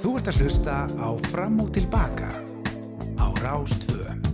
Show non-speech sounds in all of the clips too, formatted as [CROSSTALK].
Þú ert að hlusta á Fram og Tilbaka á Rástföð.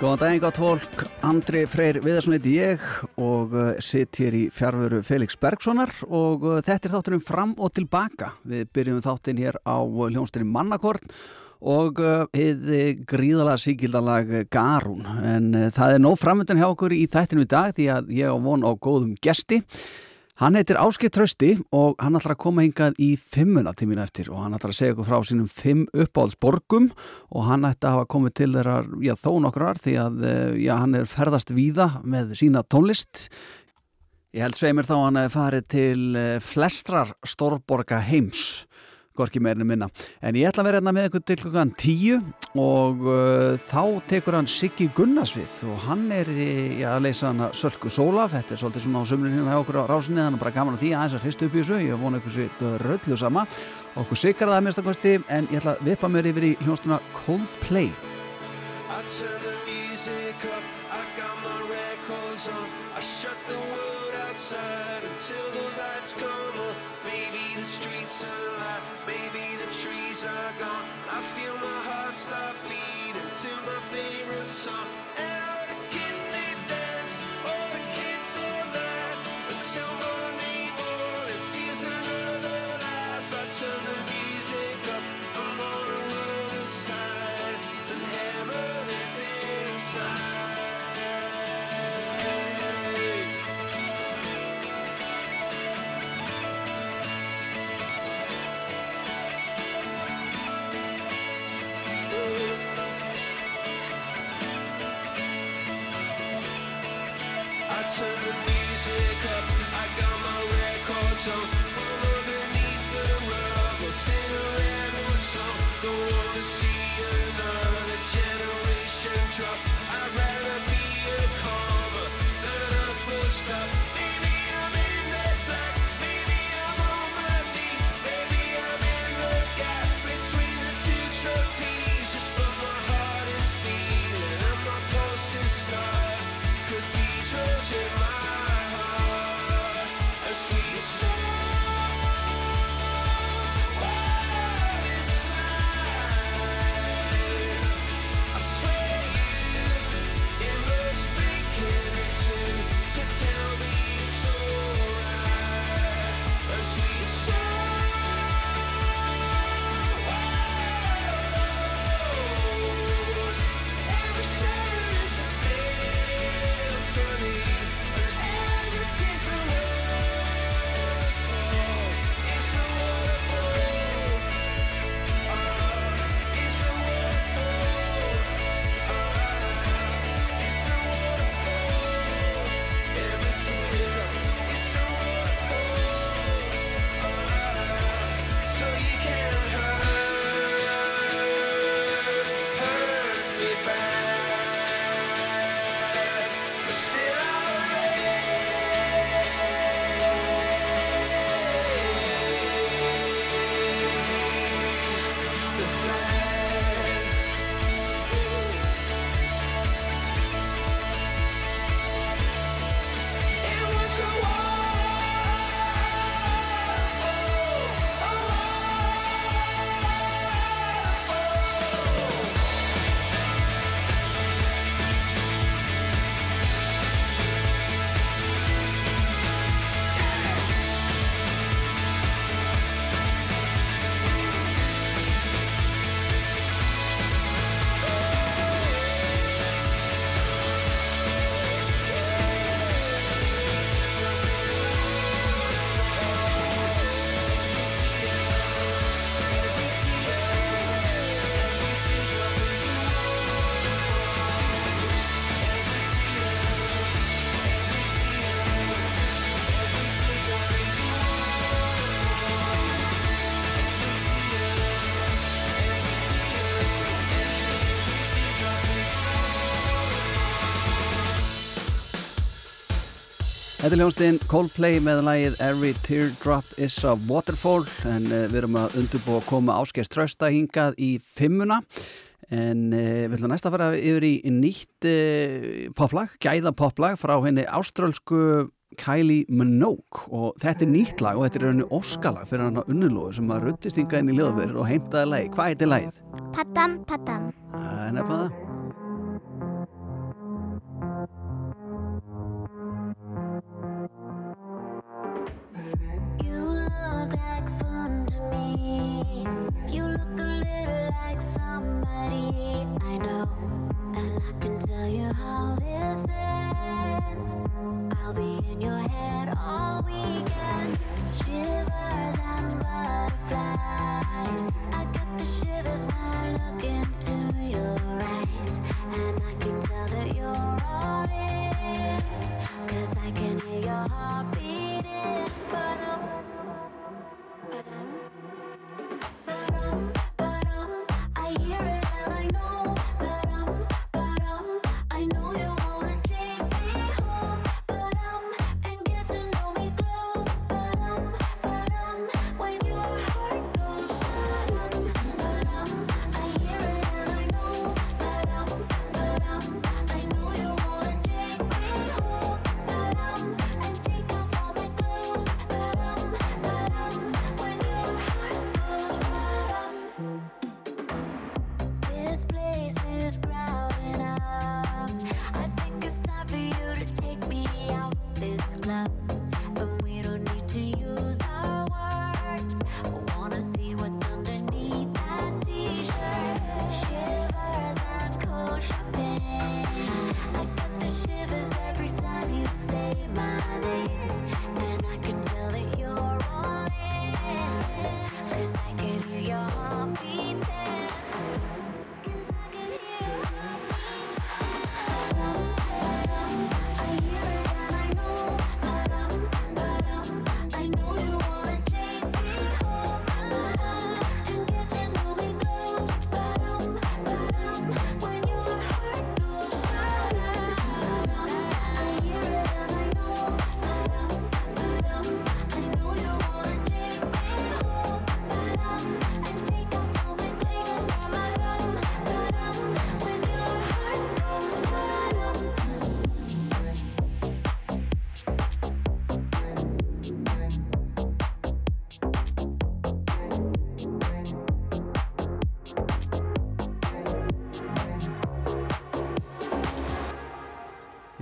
Góðan daginn gott fólk, Andri Freyr Viðarsson heiti ég og uh, sitt hér í fjárveru Felix Bergsonar og uh, þetta er þátturinn fram og tilbaka. Við byrjum þáttinn hér á hljónstinni Mannakorn og hefði uh, gríðalega síkildalag Garún en það er nóg framöndan hjá okkur í þættinu í dag því að ég á von á góðum gesti Hann heitir Áskilt Trausti og hann ætlar að koma hingað í fimmuna tímin eftir og hann ætlar að segja okkur frá sínum fimm uppáhaldsborgum og hann ætti að hafa komið til þeirra, já þó nokkrar því að eh, já, hann er ferðast víða með sína tónlist. Ég held sveimir þá hann að farið til eh, flestrar stórborga heims gorki meirinu minna. En ég ætla að vera hérna með ykkur til klukkan tíu og uh, þá tekur hann Siggi Gunnarsvið og hann er í að leysa hann að Sölku Sólaf, þetta er svolítið svona á sömurinn hérna hjá okkur á rásinni, þannig bara gaman að því aðeins að hristu upp í þessu, ég vona ykkur sér röllu sama okkur sikkar það að mista kosti en ég ætla að vipa mér yfir í hljónstuna Coldplay. Þetta er hljónstinn Coldplay með lægið Every Teardrop is a Waterfall en uh, við erum að undurbúa að koma áskæst trösta hingað í fimmuna en uh, við ætlum næsta að fara yfir í nýtt uh, poplag, gæða poplag frá henni áströlsku Kylie Minogue og þetta er nýtt lag og þetta er henni óskalag fyrir hann á unnulóðu sem að ruttist hingað inn í liðverður og heimtaði lægi. Hvað heitir lægið? Padam, padam. Það er nefnilega You look a little like somebody I know, and I can tell you how this ends. I'll be in your head all weekend, shivering.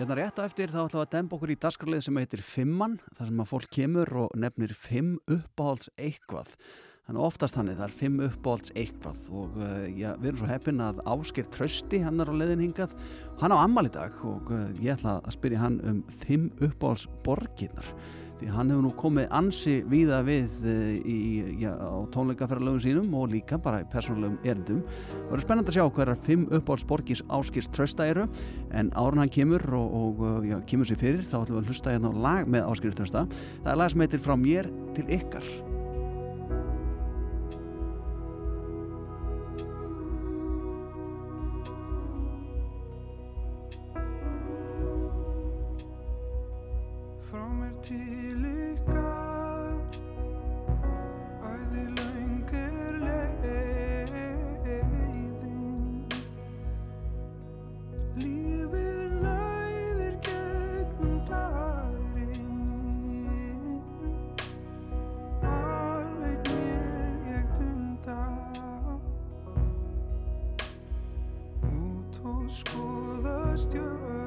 Hérna rétt á eftir þá ætlum við að demba okkur í dasgralið sem heitir Fimmann, þar sem að fólk kemur og nefnir fimm uppáhalds eitthvað. Þannig oftast hann er það er fimm uppáhalds eitthvað og uh, já, við erum svo heppin að Ásker Trösti, hann er á leðin hingað, hann á ammal í dag og uh, ég ætla að spyrja hann um fimm uppáhalds borginnar því hann hefur nú komið ansi víða við eh, í, já, á tónleikaferðalögum sínum og líka bara í persónulegum erindum. Það verður spennand að sjá hverjar fimm uppáhaldsborgis áskils trösta eru en árun hann kemur og, og eh, já, kemur sér fyrir þá ætlum við að hlusta hérna á lag með áskils trösta. Það er lag sem heitir Frá mér til ykkar. tea. school last year.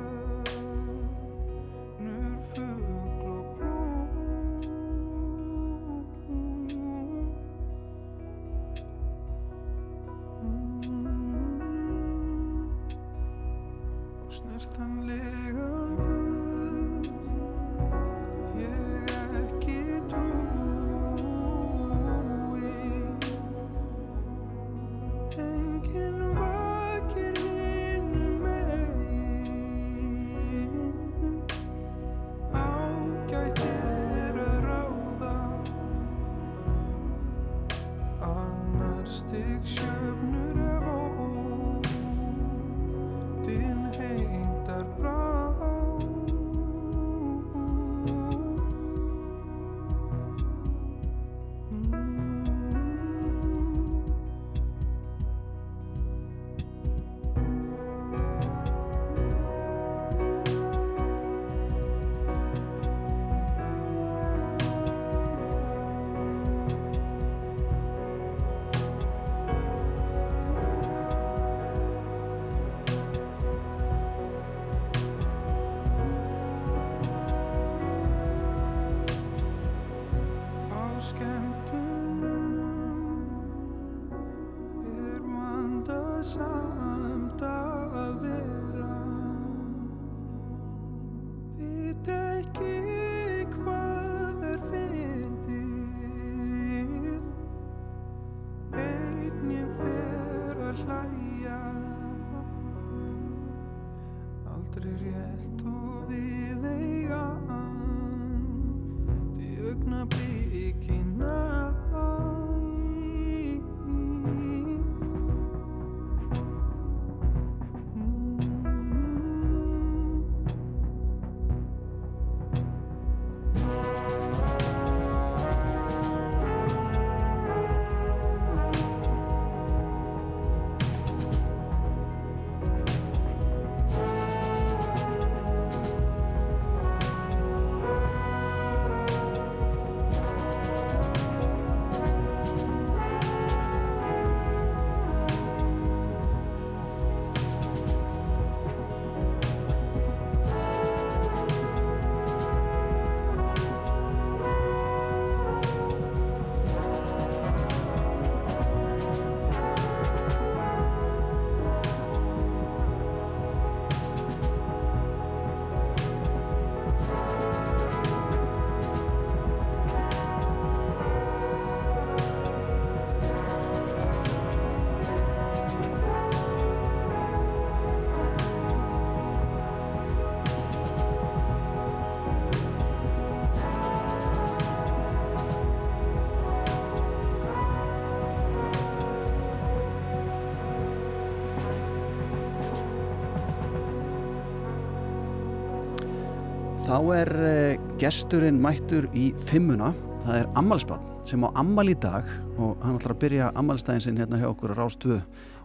Þá er uh, gesturinn mættur í fimmuna. Það er ammælisbarn sem á ammæli í dag og hann ætlar að byrja ammælistæðin sinn hérna hjá okkur á Rástvö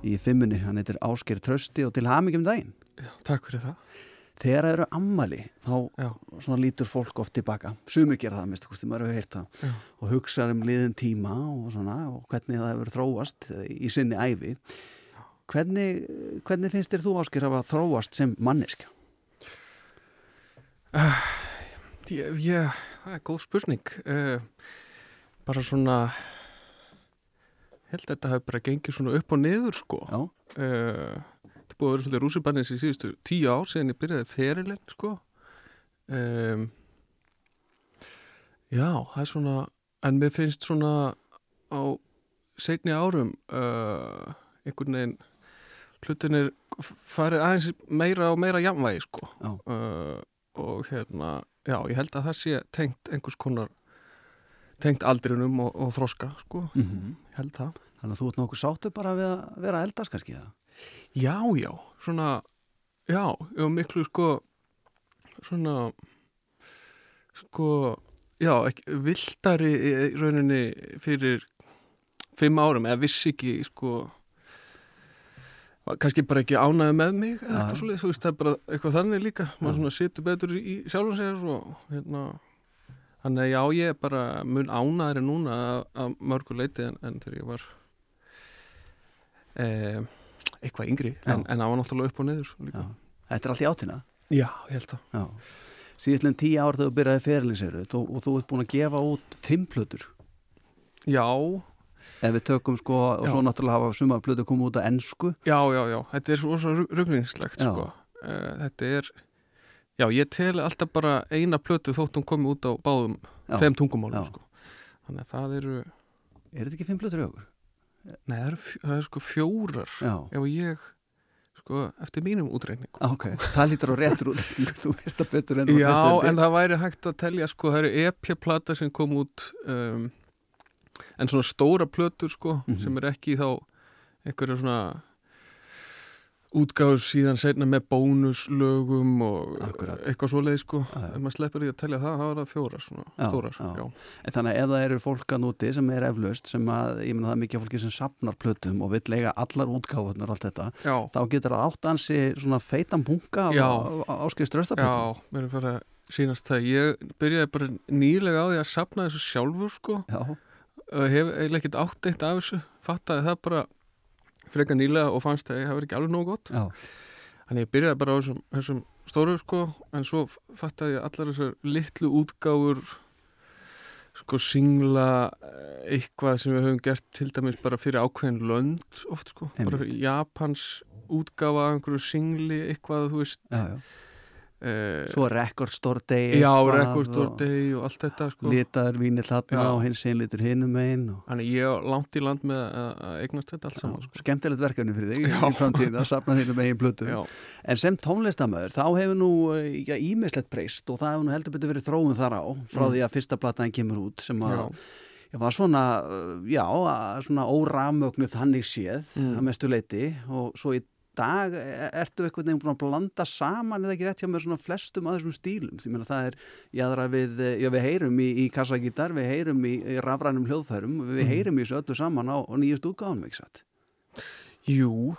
í fimmunni. Hann heitir Ásker Trösti og til hamingjum daginn. Já, takk fyrir það. Þegar það eru ammæli þá Já, svona lítur fólk oft tilbaka. Sumir gera það, minnst, maður hefur heyrt það. já, Og hugsa um liðin tíma og, svona, og hvernig það hefur þróast í sinni æfi. Hvernig, hvernig finnst þér þú Ásker að þróast sem manneska? ég, ég, það er góð spurning. Uh, bara svona, held að þetta hefur bara gengið svona upp og niður sko. Já, Uh, þetta er búið að vera svolítið rússibarnins í síðustu tíu ár síðan ég byrjaði ferilinn sko. Um, já, það er svona, en mér finnst svona á seinni árum uh, einhvern veginn hlutinir farið aðeins meira og meira jamvægi sko. já, uh, og hérna, já, ég held að það sé tengt einhvers konar tengt aldrinum og, og þroska sko, mm ég held það. Þannig að þú ert nokkuð sáttu bara við að vera eldast kannski það? Já, já, svona já, já, miklu sko svona sko, já, ekki, viltari í rauninni fyrir fimm árum, eða vissi ekki sko kannski bara ekki ánæði með mig eða eitthvað svoleiðis, þú veist, það er bara eitthvað þannig líka maður svona situr betur í sjálfum sér og hérna þannig að já, ég er bara mun ánæðri núna að- að mörgu leiti en, en þegar ég var eh, eitthvað yngri en, en það var náttúrulega upp og niður. Þetta er allt í átina? Já, ég held Já. Síðastlega tíu ár þegar þú byrjaði fyrirlýsiru og þú ert búin að gefa út fimm plötur. Já, Ef við tökum sko, og Já. svo náttúrulega hafa suma plötur komið út á ennsku. já, já, já þetta er svo, Já. sko. Eh, þetta er já, ég tel alltaf bara eina plötu þótt hún komi út á báðum tveim tungumálum sko. þannig að það eru Er þetta ekki fimm plötur í okkur? nei, það eru, það eru sko fjórar ef ég sko, eftir mínum útreikning Ah, Ok, það lítur á réttur út. þú veist það betur en þú Já, en það væri hægt að telja sko, það eru EP-plata sem kom út um, en svona stóra plötur sko, Mhm. sem er ekki þá einhverja svona útgáður síðan seinna með bónuslögum og Akkurat. eitthvað svoleið sko Já, já. ef maður sleppur því að telja það, það var það fjóra svona Já, stórar, já. já. En þannig að ef það eru fólk að núti sem er eflaust, sem að, ég meina það er mikið fólki sem sapnar plötum og vill eiga allar útgáfurnar og allt þetta, þá getur það átt ansi svona feitan bunga Já. áskist röstaplötum. já, mér er fyrir að sínast það, ég byrjaði bara nýlega á því að sapna þessu sjálfur sko Já, hef eiginlega ekkert átt eitt af þessu. Fattaði það bara frekar nýlega og fannst að ég hafi ekki alveg nógu gott. Já, þannig ég byrjaði bara á þessum, þessum stóru sko, en svo fattaði ég allar þessar litlu útgáfur sko singla eh, eitthvað sem við höfum gert til dæmis bara fyrir ákveðin lönd oft sko, bara Einmitt. Japans útgáfa einhverju singli eitthvað, þú veist. Já, já. Uh, Svo Record Store Day já, Record Store og allt þetta sko. Litaður vínir Já. og hins einn litur hinum einn og... þannig ég á langt í land með að eignast þetta allt saman sko. Skemmtilegt verkefni fyrir þig [LAUGHS] í framtíð að safna þínum eigin plötu já, En sem tónlistamöður þá hefur nú eh, ímislegt breyst og það hefur nú heldur betur verið þróun þar á frá Mm. því að fyrsta plataðin kemur út sem að var svona, uh, já, svona óramögnuð þannig séð Mm. að mestu leiti og svo í dag e- ertu eitthvað nefnum að blanda saman eða ekki rétt hjá mér svona flestum að þessum stílum? Því meina það er jáðra við, eh, já við heyrum í, í kassagítar, við heyrum í, í rafrænum hljóðfærum, við Mm. heyrum í þessu öllu saman á, á nýjust útgáðum, jú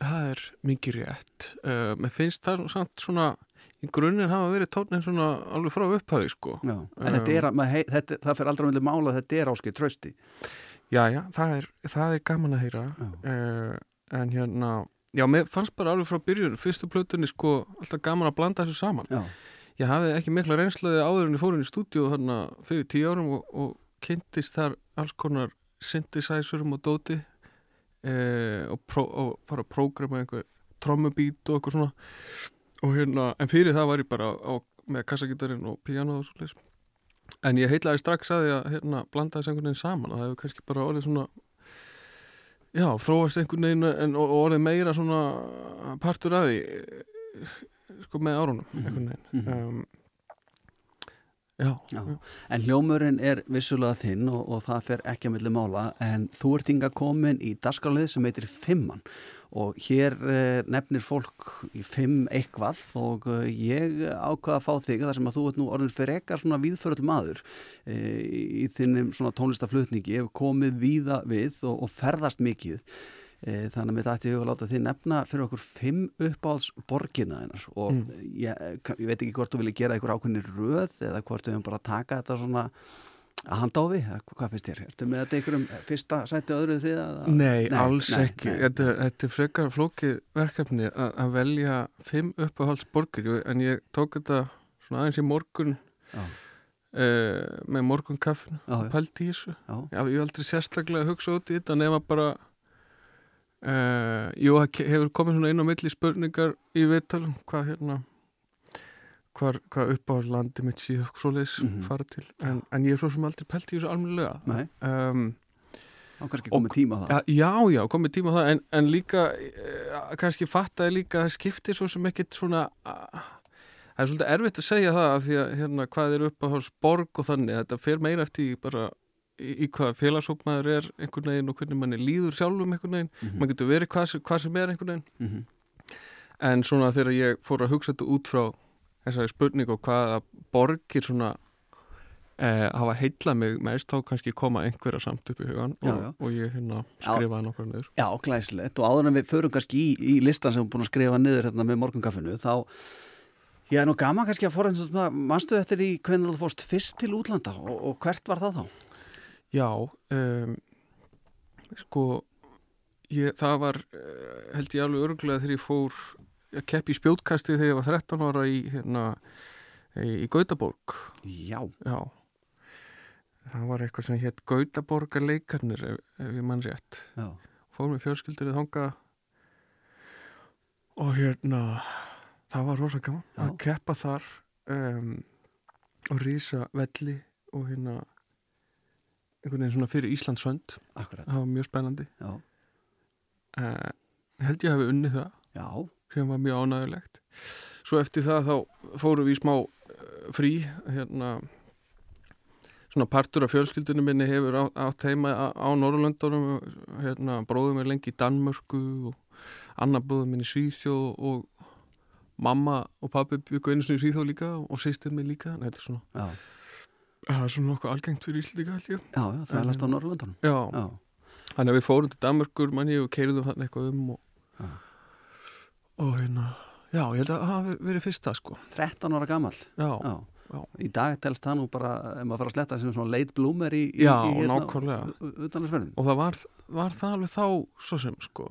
það er mikið rétt. Uh, mér finnst það samt svona í grunninn hafa verið tónin svona alveg frá upphafi sko. Já, þetta er, að- hei, þetta, það fer aldrei með mála að þetta er áskil trösti. já, já, það er, það er gaman að heyra. Uh, en hérna já, mér fannst bara alveg frá byrjun fyrstu plötunni sko alltaf gaman að blanda þessu saman. Já, ég hafði ekki mikla reynslaði áður en ég fór inn í stúdíu þarna fyrir tíu árum og, og kynntist þar alls konar synthesizerum og dóti eh, og, pró, og fara að prógrama einhver trommubít og eitthvað svona. Og hérna, en fyrir það var ég bara á, með kassagítarinn og píano og svo leys en ég heitlaði strax að því að hérna, blanda þessu einhvern veginn saman og það hefur kannski bara orðið svona já, þróast einhvern veginn en, og, orðið meira svona partur af því sko með árunum einhvern veginn Mhm. um, já, Já. já. En hljómurinn er vissulega þinn og, og það fer ekki að milli mála en þú ert inga komin í dasgrálið sem heitir Fimman og hér eh, nefnir fólk í Fimm eitthvað og eh, ég ákvaða að fá þig þar sem að þú ert nú orðin fyrir ekkar svona víðföröld maður eh, í þinnum svona tónlistaflutningi hefur komið víða við og, og ferðast mikið þannig að mér dætti ég að láta þið nefna fyrir okkur fimm uppáhalds borgina hennar og Mm. ég, ég veit ekki hvort þú vilja gera einhver ákveðni röð eða hvort við höfum bara að taka þetta svona að handa á eða hvað finnst þér? Ertu með þetta einhverjum fyrsta sæti öðru því að Nei, alls nei, ekki. nei, þetta, þetta er frekar flókið verkefni að að velja fimm uppáhaldsborgir. En ég tók þetta svona aðeins í morgun uh, með morgun kaffin já, já, pælt í þessu. Já, Já, ég hef aldrei sérstaklega að hugsa út í þetta nema bara uh, Jú, hefur komið svona inn á milli spurningar í viðtalum hvað hérna hvar, hvað uppáhaldslandi mitt síðu svoleiðis Mhm. fara til. En, en ég er svo sem aldrei pælt í þessu almennilega. Um, þá kannski komið tíma á það. Já, já, komið tíma á það. En, en líka, eh, kannski fattaði líka að það skiptir svo sem ekkit svona það er svolítið erfitt að segja það af því að hérna, hvað er upp á hálfs borg og þannig, þetta fer meira eftir bara í, í hvað félagshóp maður er einhvern veginn og hvernig manni líður sjálfum einhvern veginn, Mhm, maður getur verið hvað, hvað sem er einhvern veginn, mhm, en svona þegar ég fór að hugsa þetta út frá þessari spurningu og hvaða borgir svona eh, hafa heillað mig mest þá kannski koma einhverja samt upp í hugan Já, og, já. og ég hérna skrifaði nokkra niður Já, glæslegt og áður en við förum kannski í, í listan sem við erum búin að skrifa niður hérna með morgunkaffinu þá ég er nú gaman kannski að svona manstu eftir í hvernig þú fórst fyrst til útlanda og, og hvert var það þá? Já, um, sko, ég, það var, uh, held ég alveg örgulega þegar ég fór að keppi í spjótkasti þegar ég var 13 ára í, hérna, í, Gautaborg. Já, Já, það var eitthvað sem hétt Gautaborgar leikarnir, ef, ef ég mann rétt. já, Fór með fjölskyldur í þanga og hérna, það var rosa gaman Já. að keppa þar um, og rísa velli og hérna, einhvern veginn svona fyrir Íslandsönd. akkurat. Það var mjög spennandi. Já, uh, held ég hafi unnið það. Já, sem var mjög ánægulegt svo eftir það þá fórum við í smá uh, frí hérna svona partur af fjölskyldinu minni hefur átt heima á, á Norrlöndunum hérna bróðum er lengi í Danmörku og annar bróðum minn í Svíþjóð og mamma og pappi byggu einu sinni í Svíþjóð líka og sýstir minn líka. Þetta er svona, það er svona nokkuð algengt fyrir Íslandika já, já það er last á Norrlöndunum já, Þannig að við fórum til Danmarkur manni og keiriðum þannig eitthvað um og, Já. Og hérna já, ég held að það hafi verið fyrsta sko. 13 ára gamall. Já, Já. Já. Í dag telst það nú bara, ef maður fara að sletta sem svona late bloomer í, í, Já, í hérna og það var, var það alveg þá svo sem sko.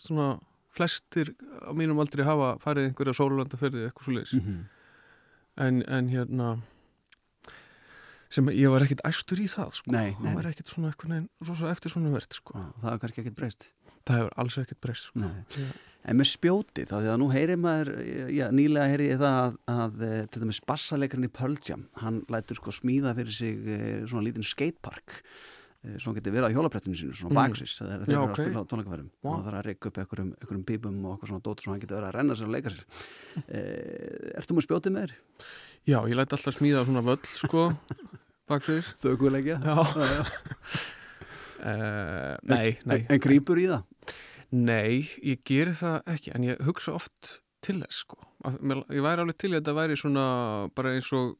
Svona flestir á mínum aldrei hafa farið einhverja sólulandaferði eitthvað svo leis Mhm. en, en hérna sem ég var ekkit æstur í það sko. Nei, nei, það var ekkit svona eitthvað eftir svona verð sko. Það er kannski ekkert breyst. það hefur alls ekkit breyst sko. Nei. Já. En með spjóti, þá því að nú heyrir maður, já, nýlega heyri ég það að, að eh, til dæmis bassalekarinn í Jam, hann lætur sko smíða fyrir sig eh, svona lítinn skatepark eh, hann getur verið á hjólaprættinu sínu, svona Mm. baksins þegar þeir Já, eru ok. að spila á tónleikaferðum Vá. og það þarf að reyka upp einhverjum, einhverjum bíbum og eitthvað svona dót svo hann getur verið að renna sér og leika sér. [LAUGHS] Eh, ertu með spjótið með þér? Já, ég læt alltaf smíða svona völl, sko, [LAUGHS] baksviðir. Þaukulegja? Já. Uh, [LAUGHS] nei, nei. En, en grípur í það? Nei, ég geri það ekki, en ég hugsa oft til þess, sko. Ég væri alveg til að þetta væri svona bara eins og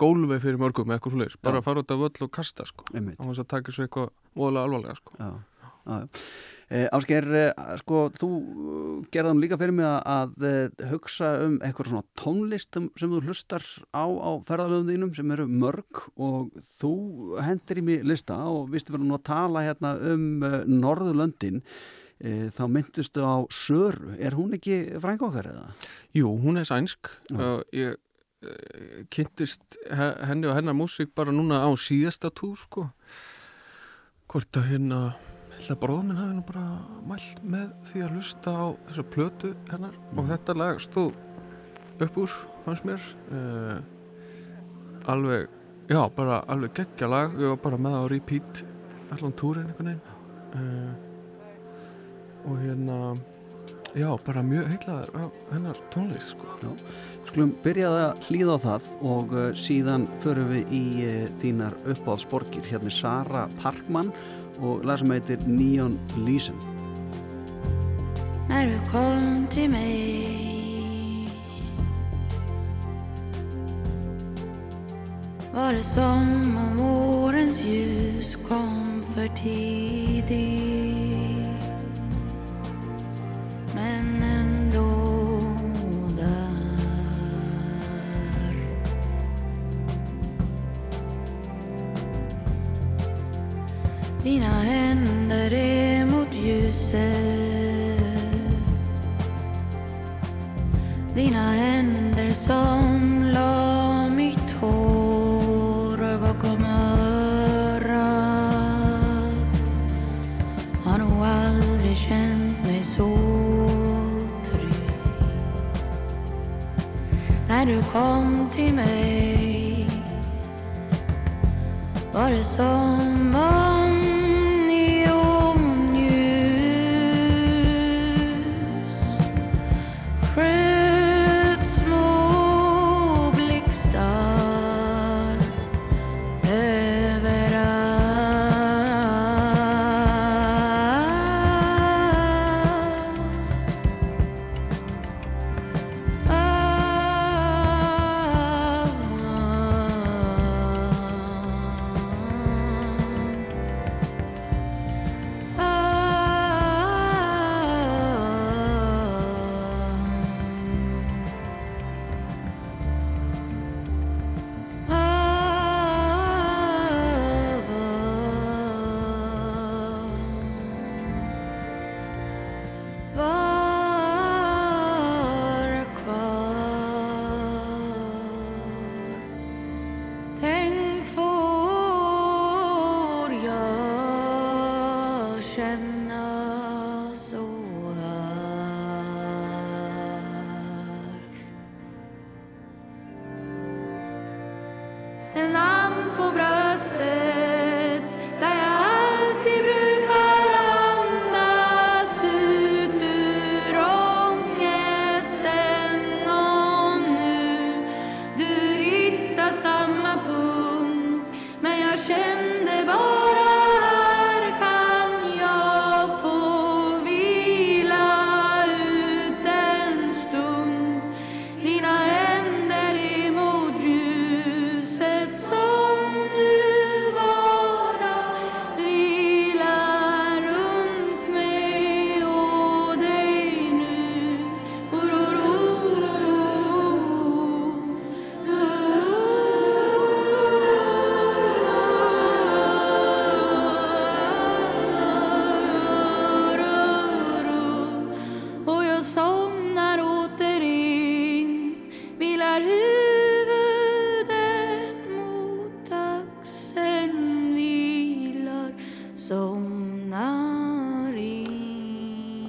gólfi fyrir mörgum eða eitthvað svoleiðis. Bara að fara út af völl og kasta, sko. Einmitt. Á þess að taka svo eitthvað voðalega alvarlega, sko. Já, já, já. Eh, Ásker, eh, sko, þú eh, gerðum líka fyrir mig að, að hugsa um eitthvað svona tónlist sem, þú hlustar á, á ferðalöfum þínum sem eru mörg og þú hendir í mig lista og viðst verður nú að tala hérna um Norðurlöndin þá myndustu á Söru, er hún ekki frænga okkar eða? Jú, hún er sænsk. Uh, ég uh, kynntist he- henni og hennar músík bara núna á síðasta túr, sko. Hvort að hérna, held að bróðum minn hafi nú bara mælt með því að lusta á þessa plötu hennar og þetta lag stóð upp úr, fannst mér. Uh, alveg, já, bara alveg geggja lag. Ég var bara með á repeat allan túrin einhvern veginn. Og hérna, já, bara mjög heilaður af hennar tónlist, sko. Skulum byrjaði að hlýða á það og uh, síðan förum við í uh, þínar uppáðsborgir hérna er Sara Parkman og lag sem heitir Neon Leeson. När du kom till mig var det som om vårens ljus kom för tidigt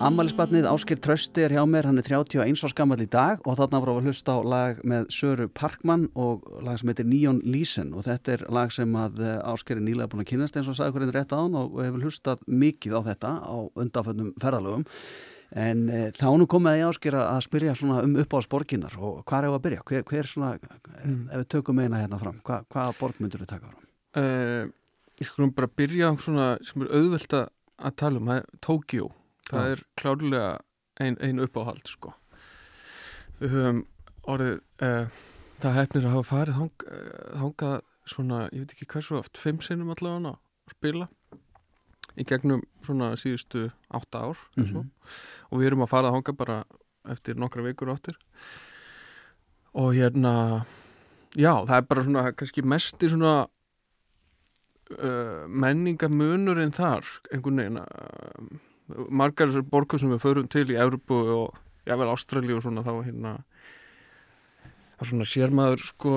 Ammælisbarnið Áskir Trösti er hjá mér, hann er 31 árs gammal í dag og þarna voru að hlusta á lag með Söru Parkmann og lag sem heitir Neon Leeson og þetta er lag sem að eh, Áskir er nýlega búin að kynast eins og sagði hvernig rétt á hann og hefur hlustað mikið á þetta á undanfönnum ferðalögum en e, þá nú komið ég Áskir að spyrja svona um uppáhaldsborginnar og hvað er það að byrja? Hver, hver svona, mm. ef við tökum eina hérna fram, hva, hvaða borg myndur við taka fram? Uh, ég skulum bara byrja á svona sem er auðvelt að tala um, það er Tókjó það er klárlega ein, ein uppáhald sko. Við höfum orðið uh, það hefnir að hafa farið hang, uh, hangað svona, ég veit ekki hversu oft fimm sinnum allavega að spila í gegnum svona síðustu átta ár mm -hmm. og við erum að fara að hanga bara eftir nokkra vikur áttir og hérna já, það er bara svona kannski mest í svona uh, menningamunurinn þar einhvern veginn að margar borgar sem við förum til í Európu og jável Ástrali og svona þá hérna er svona sérmaður sko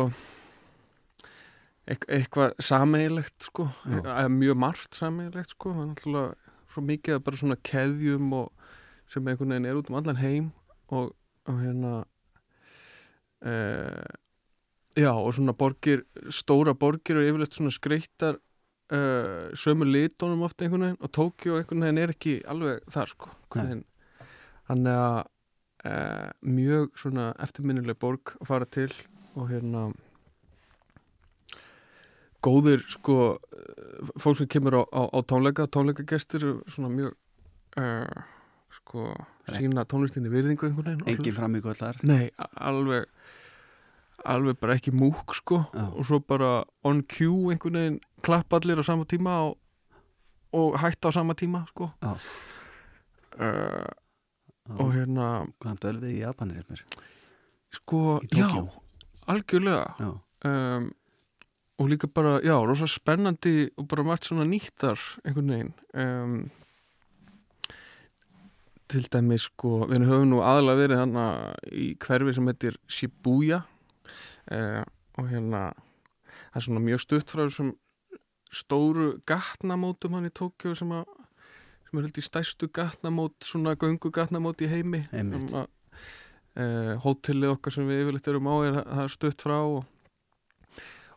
eitthvað sameigilegt sko eða mjög margt sameigilegt sko það er náttúrulega svo mikið að bara svona keðjum og sem einhvern veginn er út um allan heim og, og hérna e, já og svona borgir stóra borgir og yfirleitt svona skreittar uh, sömu litónum ofta einhvern veginn og Tókjó einhvern veginn er ekki alveg þar sko hann er að uh, mjög svona eftirminnileg borg að fara til og hérna góðir sko eh, fólk sem kemur á, á, á tónleika tónleikagestir svona mjög uh, sko sína tónlistinni virðingu einhvern veginn engin framíkvöldar nei, alveg alveg bara ekki múk sko. Já. og svo bara on cue einhvern veginn klapp allir á sama tíma og, og hætta á sama tíma sko. Uh, og hérna Hvaðan dölfið í Japanir er mér? Sko, já, algjörlega. Já. Um, og líka bara, já, rosa spennandi og bara margt svona nýttar einhvern veginn. Um, til dæmi sko við höfum nú aðalega verið þannig í hverfi sem heitir Shibuya uh, og hérna það er svona mjög stutt frá þessum stóru gatnamótum hann í Tókjó sem, að, sem er held í stæstu gatnamót svona göngu gatnamót í heimi. Að, uh, hótelið okkar sem við yfirleitt erum á er, er stutt frá og,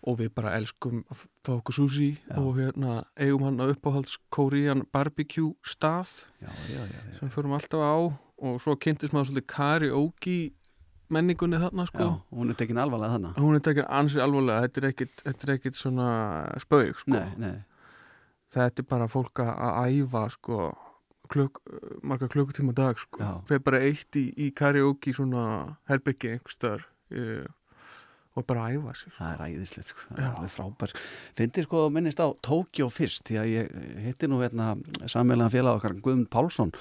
og við bara elskum að fá okkur sushi já. og hérna eigum hann að uppáhalds Korean barbecue stað já, já, sem förum alltaf á. Og svo kynntist maður svolítið karaoke menningunni þarna sko. Já, hún er tekin alvarlega þarna. Hún er tekin ansi alvarlega, þetta er ekkit, þetta er ekkit svona spög sko. Nei, nei. þetta er bara fólk að æfa sko kluk, marga klukkutíma dag sko. Þeir bara eitt í, í karaoke svona herbyggi einhverstaðar og bara æfa sér sko. það er æðislegt sko, það er frábær sko. finnir sko að minnist á Tókjó fyrst því að ég hitti nú hérna sammelega félag okkar Guðmund Pálsson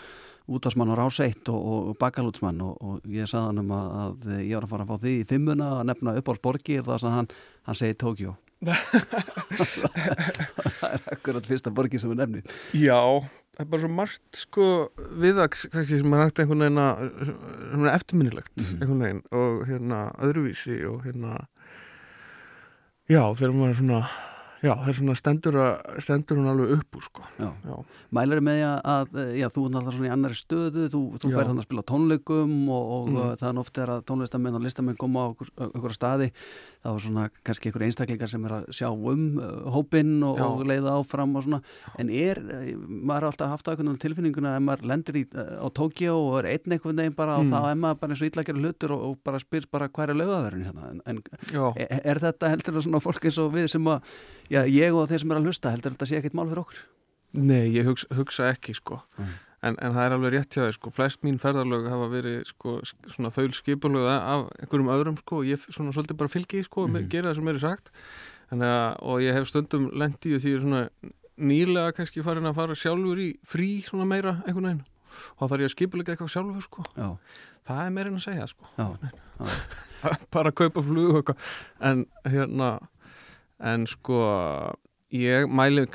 útvarsmann á ráseitt og, og bakalútsmann og, og ég sagði hann um að, að ég var að fara að fá því í fimmuna að nefna uppáhaldsborgi og það að hann, hann segi Tókjó [LAUGHS] [LAUGHS] það er akkurat fyrsta borgi sem við nefnum Já, það er bara svo margt sko við að sem er hægt einhvern veginn að eftirminnilegt mm -hmm. einhvern veginn og hérna öðruvísi og hérna já þegar maður er svona Já, það er svona stendur, að, stendur hún alveg upp úr sko. Já. Já. Mælar með að, já, þú er náttúrulega svona í annari stöðu, þú, þú fær þannig að spila tónleikum og, og mm. er ofta að tónlistamenn og listamenn koma á okkur staði, það var svona kannski einhver einstaklingar sem er að sjá um uh, hópinn og, og leiða áfram og svona, en er, eh, maður er alltaf haft á einhvern tilfinninguna að maður lendir í, uh, á Tókjó og er einn einhvern veginn bara mm. og þá er maður bara eins og ítlækjari hlutur og, og bara spyr bara hvað er lögaverðin hérna, en, en er, er þetta heldur svona fólk eins og við sem að já, ég og þeir sem er að hlusta heldur þetta sé ekkit mál fyrir okkur? Nei, ég hugsa, hugsa ekki sko. Mm. en, en það er alveg rétt hjá þér sko. Flest mín ferðarlög hafa verið sko svona þaul skipulög af einhverjum öðrum sko. Og ég svona svolítið bara fylgi sko mm. gera það sem er sagt. Að, og ég hef stundum lendið því svona nýlega kannski farin að fara sjálfur í frí svona meira einhvern veginn. Og þá þarf ég að skipulega eitthvað sjálfur sko. Já. það er meirinn að segja sko. [LAUGHS] Bara að kaupa flug en hérna en sko ég mæli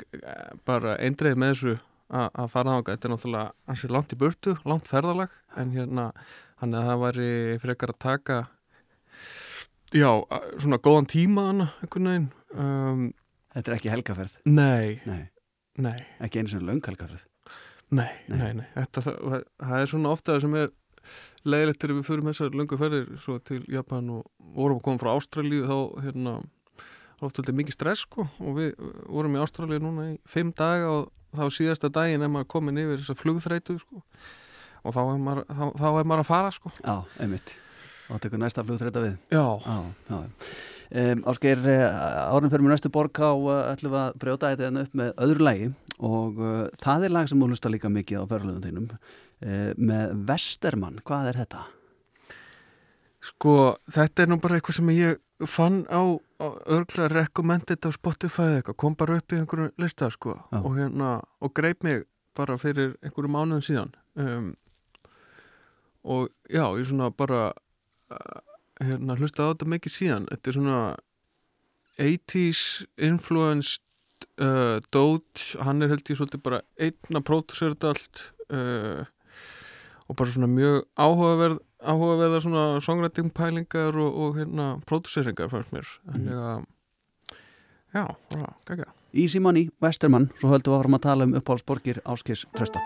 bara eindreið með þessu að fara á þetta er náttúrulega ansið langt í burtu, langt ferðalag en hérna hann að það væri frekar að taka já, svona góðan tíma hana, einhvern veginn um, Þetta er ekki helgaferð? Nei, nei. nei. Ekki einu svona laung helgaferð? Nei, Nei. nei, nei, Þetta, það, það er svona ofta það sem er leiðilegt þegar við förum þessar löngu ferðir svo til Japan og vorum að koma frá Ástralíu þá hérna ofta alltaf mikið stress sko og við vorum í Ástralíu núna í fimm daga og þá síðasta daginn er maður komin yfir þessa flugþreitu sko og þá er maður, þá, þá er maður að fara sko. Já, einmitt. Og tekur næsta flug þreita við. Já, Já, já. Um, Ásgeir, árin fyrir mér næstu borg á uh, ætlum við að brjóta þetta hérna upp með öðru lægi og uh, það er lag sem þú hlusta líka mikið á ferðluðum þínum. Uh, með Vestermann, hvað er þetta? sko þetta er nú bara eitthvað sem ég fann á, á örgla recommended á Spotify eða eitthvað, kom bara upp í einhverju lista sko Já. og hérna og greip mig bara fyrir einhverju mánuðum síðan um, og já, ég svona bara uh, hérna hlusta á þetta mikið síðan þetta er svona 80s influenced uh, Doge, hann er held ég svolítið bara einn að pródusera þetta allt uh, og bara svona mjög áhugaverð áhugaverða svona songwriting pælingar og, og hérna próduseringar fannst mér. Þannig að já, bara, gægja Easy Money, Vestermann, svo höldum við áfram að tala um uppáhaldsborgir Áskis Trösta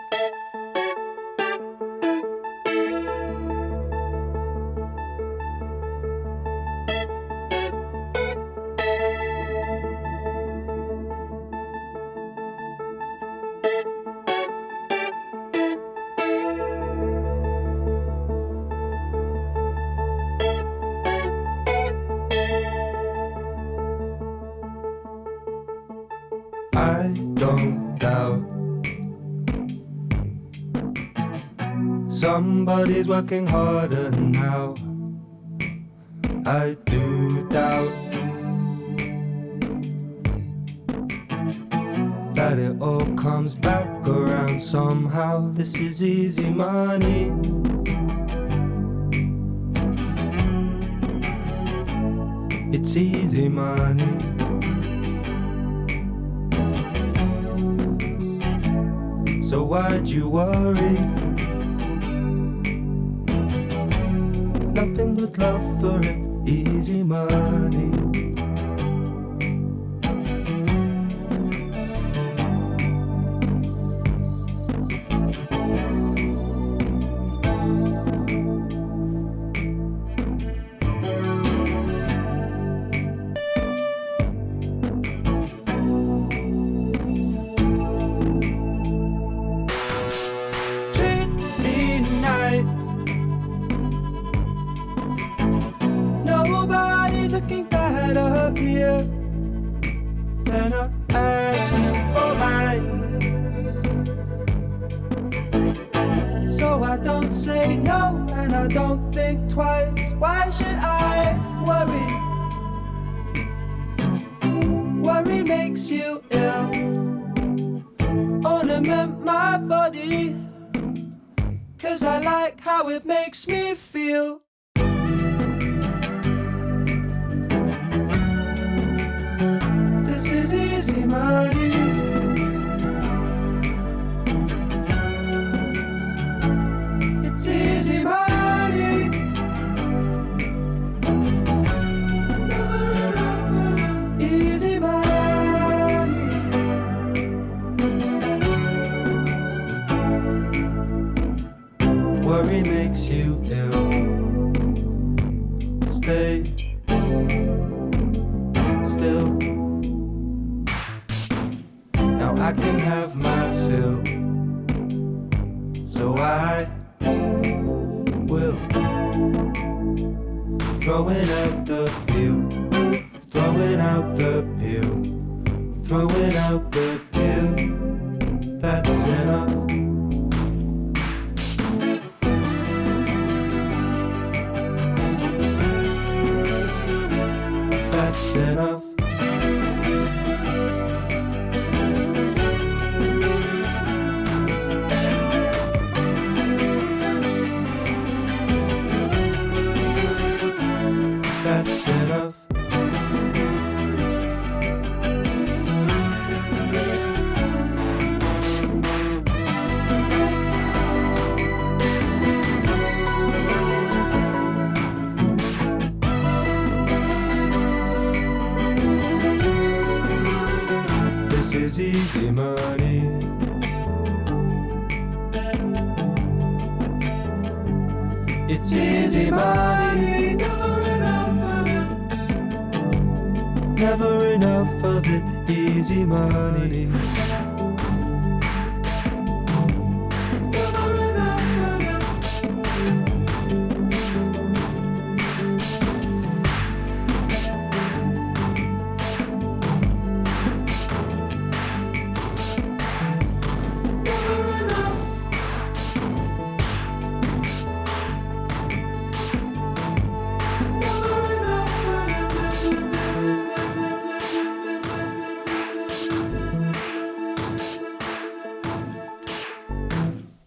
somebody's working harder now. I do doubt that it all comes back around somehow. This is easy money. It's easy money. So why'd you worry? Nothing but love for it, easy money.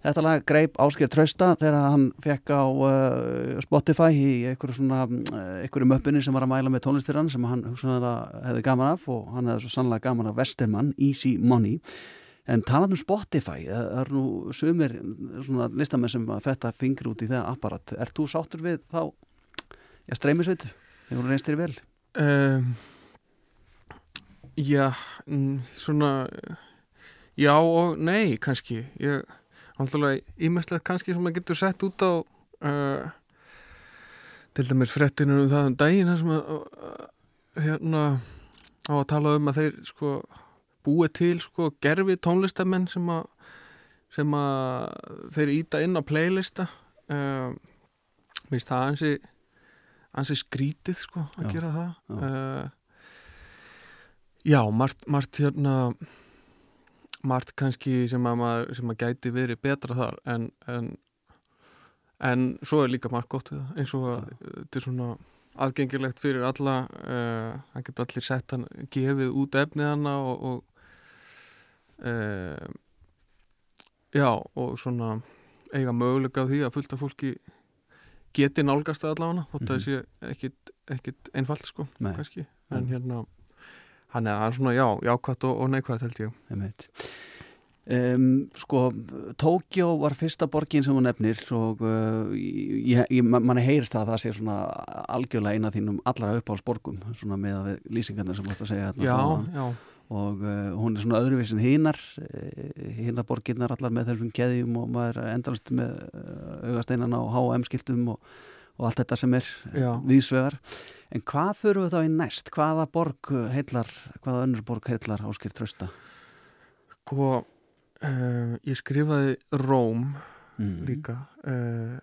Þetta lag greip Ásker Trausta þegar hann fekk á uh, Spotify í einhverju svona uh, einhverju möppinni sem var að mæla með tónlistir hann sem hann hugsanlega hefði gaman af og hann hefði svo sannlega gaman af Westermann, Easy Money. En talað um Spotify það er nú sumir svona listamenn sem að fetta fingri út í það apparat. Er þú sáttur við þá já, streymisveit, hefur reynst þér vel? Um, Já, mm, svona já og nei kannski. Ég, náttúrulega ímestlegt kannski sem maður getur sett út á uh, til dæmis frettinu um það um daginn þar sem að uh, hérna á að tala um að þeir sko búið til sko gerfi tónlistamenn sem að sem að þeir íta inn á playlista. Um, minnst það ansi ansi skrítið sko að Já, gera það. Já. uh, já, margt, margt hérna margt kannski sem að, maður, sem að gæti verið betra þar en, en en svo er líka margt gott við það eins og að þetta er svona aðgengilegt fyrir alla uh, hann getur allir sett hann gefið út efnið hana og, og uh, já og svona eiga möguleika á því að fullta fólki geti nálgast það allavega þótt að það sé ekkit, ekkit einfalt sko Nei. kannski en Mm. hérna hann er svona já, jákvætt og, og neikvætt held ég. Um, sko, Tókjó var fyrsta borgin sem hún nefnir og uh, ég, ég, manni heyrist það að það sé svona algjörlega eina þínum allra uppáhalsborgum svona með að við lýsingarnir sem varst að segja þarna já, já, og uh, hún er svona öðruvísin hinnar hinnar borginnar allar með þessum keðjum og maður endalast með uh, augasteinana og H&M skiltum og, og allt þetta sem er Já. viðsvegar en hvað þurfum við þá í næst? Hvaða borg heillar, hvaða önnur borg heillar áskir trösta? sko uh, ég skrifaði Róm Mm. líka uh,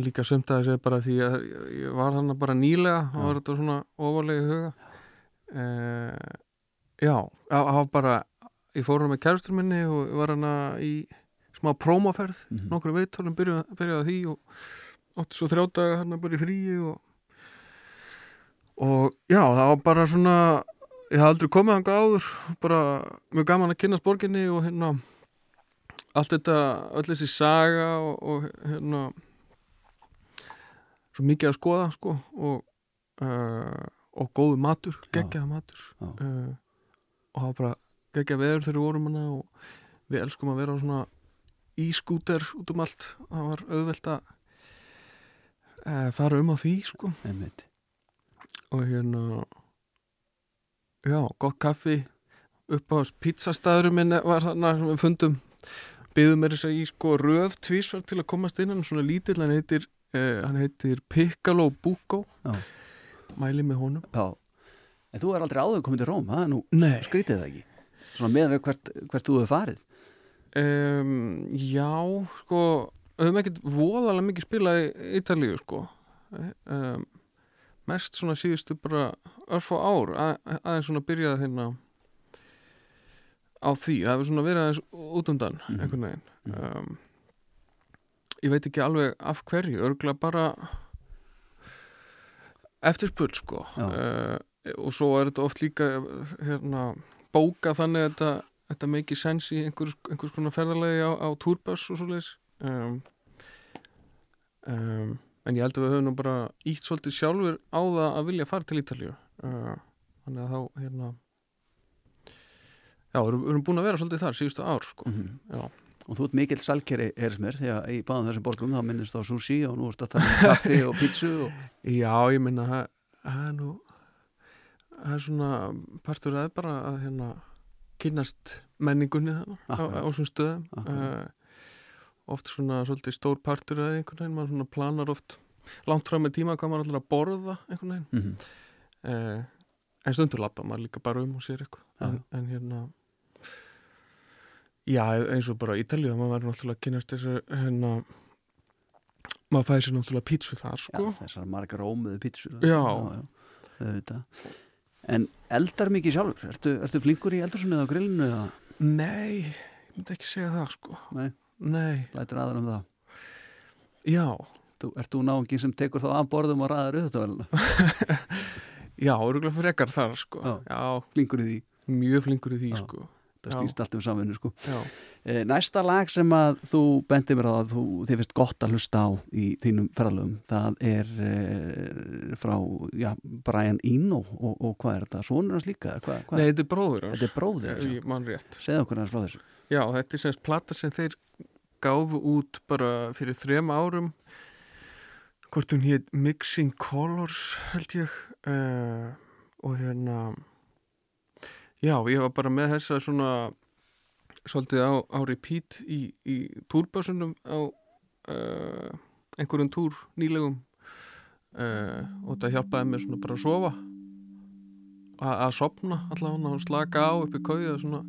líka sömt að þessu bara því að ég- var hann bara nýlega og var þetta svona ofarlega í huga uh, já, það var bara ég fór hann með kærustur minni og var hann í smá prómaferð Mhm. nokkru veittólum byrjaði, á því og átti svo þrjá daga hann bara í fríi og og já, það var bara svona ég hafði aldrei komið hanga áður bara mjög gaman að kynast borginni og hérna allt þetta, öll þessi saga og, og hérna svo mikið að skoða sko og uh, og góðu matur, geggjaða matur. Uh, og það var bara geggjað veður þegar við vorum hana og við elskum að vera á svona ískúter út um allt. Það var auðvelt að fara um á því sko. Einmitt. og hérna já, gott kaffi upp á pizzastæðurum minn var þarna sem við fundum. Byggðum mér þess að í sko röð tvísvar til að komast inn. Hann er svona lítill, hann heitir eh, hann heitir Piccolo Bucco. Já. mæli með honum. Já, en þú er aldrei áður komið til Róm, það er nú Nei. skrítið það ekki. Svona með við hvert, hvert þú hefur farið. Um, já, sko höfum ekkert voðalega mikið spilað í Ítalíu sko. Um, mest svona síðustu bara örfá ár að, aðeins svona byrjaði hérna á því, það hefur svona verið aðeins út undan Mhm. einhvern veginn. Um, ég veit ekki alveg af hverju, örgla bara eftirspurð sko. Uh, og svo er þetta oft líka hérna, bóka þannig að þetta, þetta make sense í einhvers, einhvers konar ferðalegi á, á túrböss og svo leis um, um, en ég held að við höfum nú bara ítt svolítið sjálfur á það að vilja fara til Ítalíu. Uh, þannig að þá hérna já, við erum búin að vera svolítið þar síðustu ár sko. Mhm. já, og þú ert mikill salkeri, heyrðis mér því að í báðum þessum borgum þá minnist á sushi og nú að tala um [LAUGHS] kaffi og pítsu og... já, ég minna það er nú það er svona partur að bara að hérna kynnast menningunni á, á þessum stöðum. Uh, oft svona svolítið stór partur eða einhvern veginn, maður svona planar oft langt fram með tíma hvað maður ætlar að borða einhvern veginn mm eh, en stundur lappa maður líka bara um og sér eitthvað Já. en, en hérna já eins og bara Ítalíu maður verður náttúrulega að kynast þessu hérna maður fæði sér náttúrulega pítsu þar Já, sko þessar margar ómiðu pítsur Já. auðvitað. En eldar mikið sjálfur? Ertu, ertu flinkur í eldursunni eða grillinu eða nei, ég myndi ekki segja það sko Nei. Nei, lætur aðra um það? já Þú, ert þú náungin sem tekur þá að borðum og ræðar auðvitaðvelina? [LAUGHS] já, örgulega frekar þar sko Já. já, Flinkur í því? mjög flinkur í því Já. sko Það Já. snýst allt um samvinnu sko. já, næsta lag sem að þú bendir mér á að þú, þið finnst gott að hlusta á í þínum ferðalögum, það er e, frá já, Brian Eno og, og hvað er þetta? Svonur hans líka? eða Hvað, hvað? nei, þetta er bróður hans. Þetta er bróðir Já, hans. ég man rétt Segðu okkur hans frá þessu. Já, þetta er semst plata sem þeir gáfu út bara fyrir þrem árum hvort hún hétt Mixing Colors held ég uh, og hérna já, ég var bara með þessa svona svolítið á, á repeat í, í túrbásunum á uh, einhverjum túr nýlegum uh, og þetta hjálpaði mér svona bara að sofa. Að, að sopna allavega og slaka á upp í kauða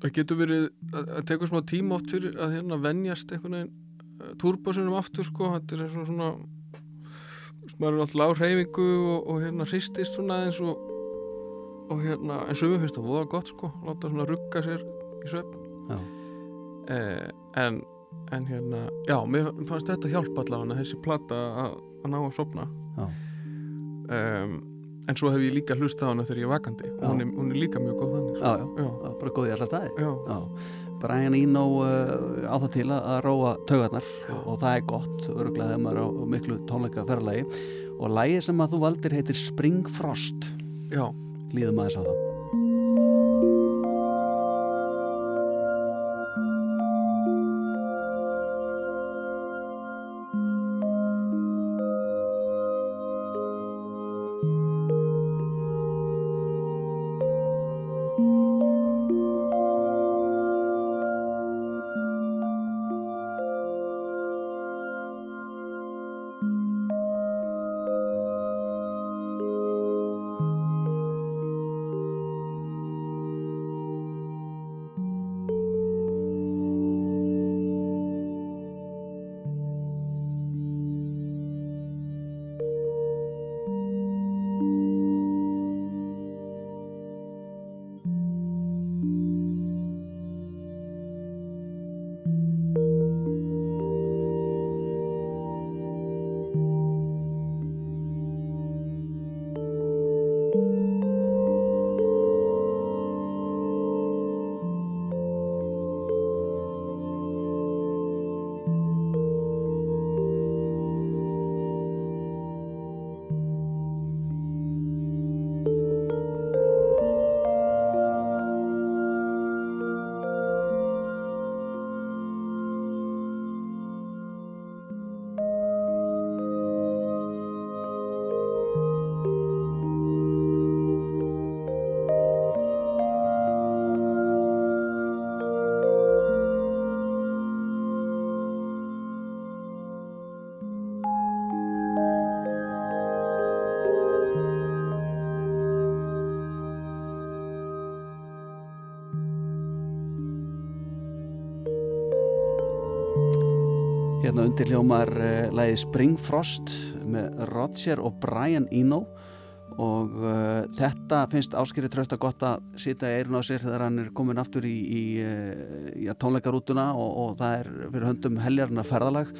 það getur verið að, tekur smá tíma oft fyrir að hérna venjast einhvern veginn túrbásunum aftur sko, þetta er svona maður er alltaf á hreyfingu og, og hérna hristist svona eins og og hérna, en sumum finnst það voða gott sko, láta svona rugga sér í Já. eh, en, en hérna já, mér fannst þetta hjálpa allavega þessi plata að, ná að sopna um, en svo hef ég líka hlustað á hana þegar ég er vakandi. Og hún er, hún er líka mjög góð þannig Já, sko. já, já, já, bara góð í alla staði. já, Já. Brian Eno uh, á það til að, róa taugarnar og, og það er gott, öruglega þegar maður er á, á miklu tónleika ferðalagi og lagið sem að þú valdir heitir Spring Frost. Já. líðum aðeins á það Undir hljómar uh, lagið Spring Frost með Roger og Brian Eno. Og uh, þetta finnst áskýri trösta gott að sita í eirun á sér þegar hann er komin aftur í, í, uh, í tónleikarútuna og, og það er fyrir höndum heljarnar ferðalag.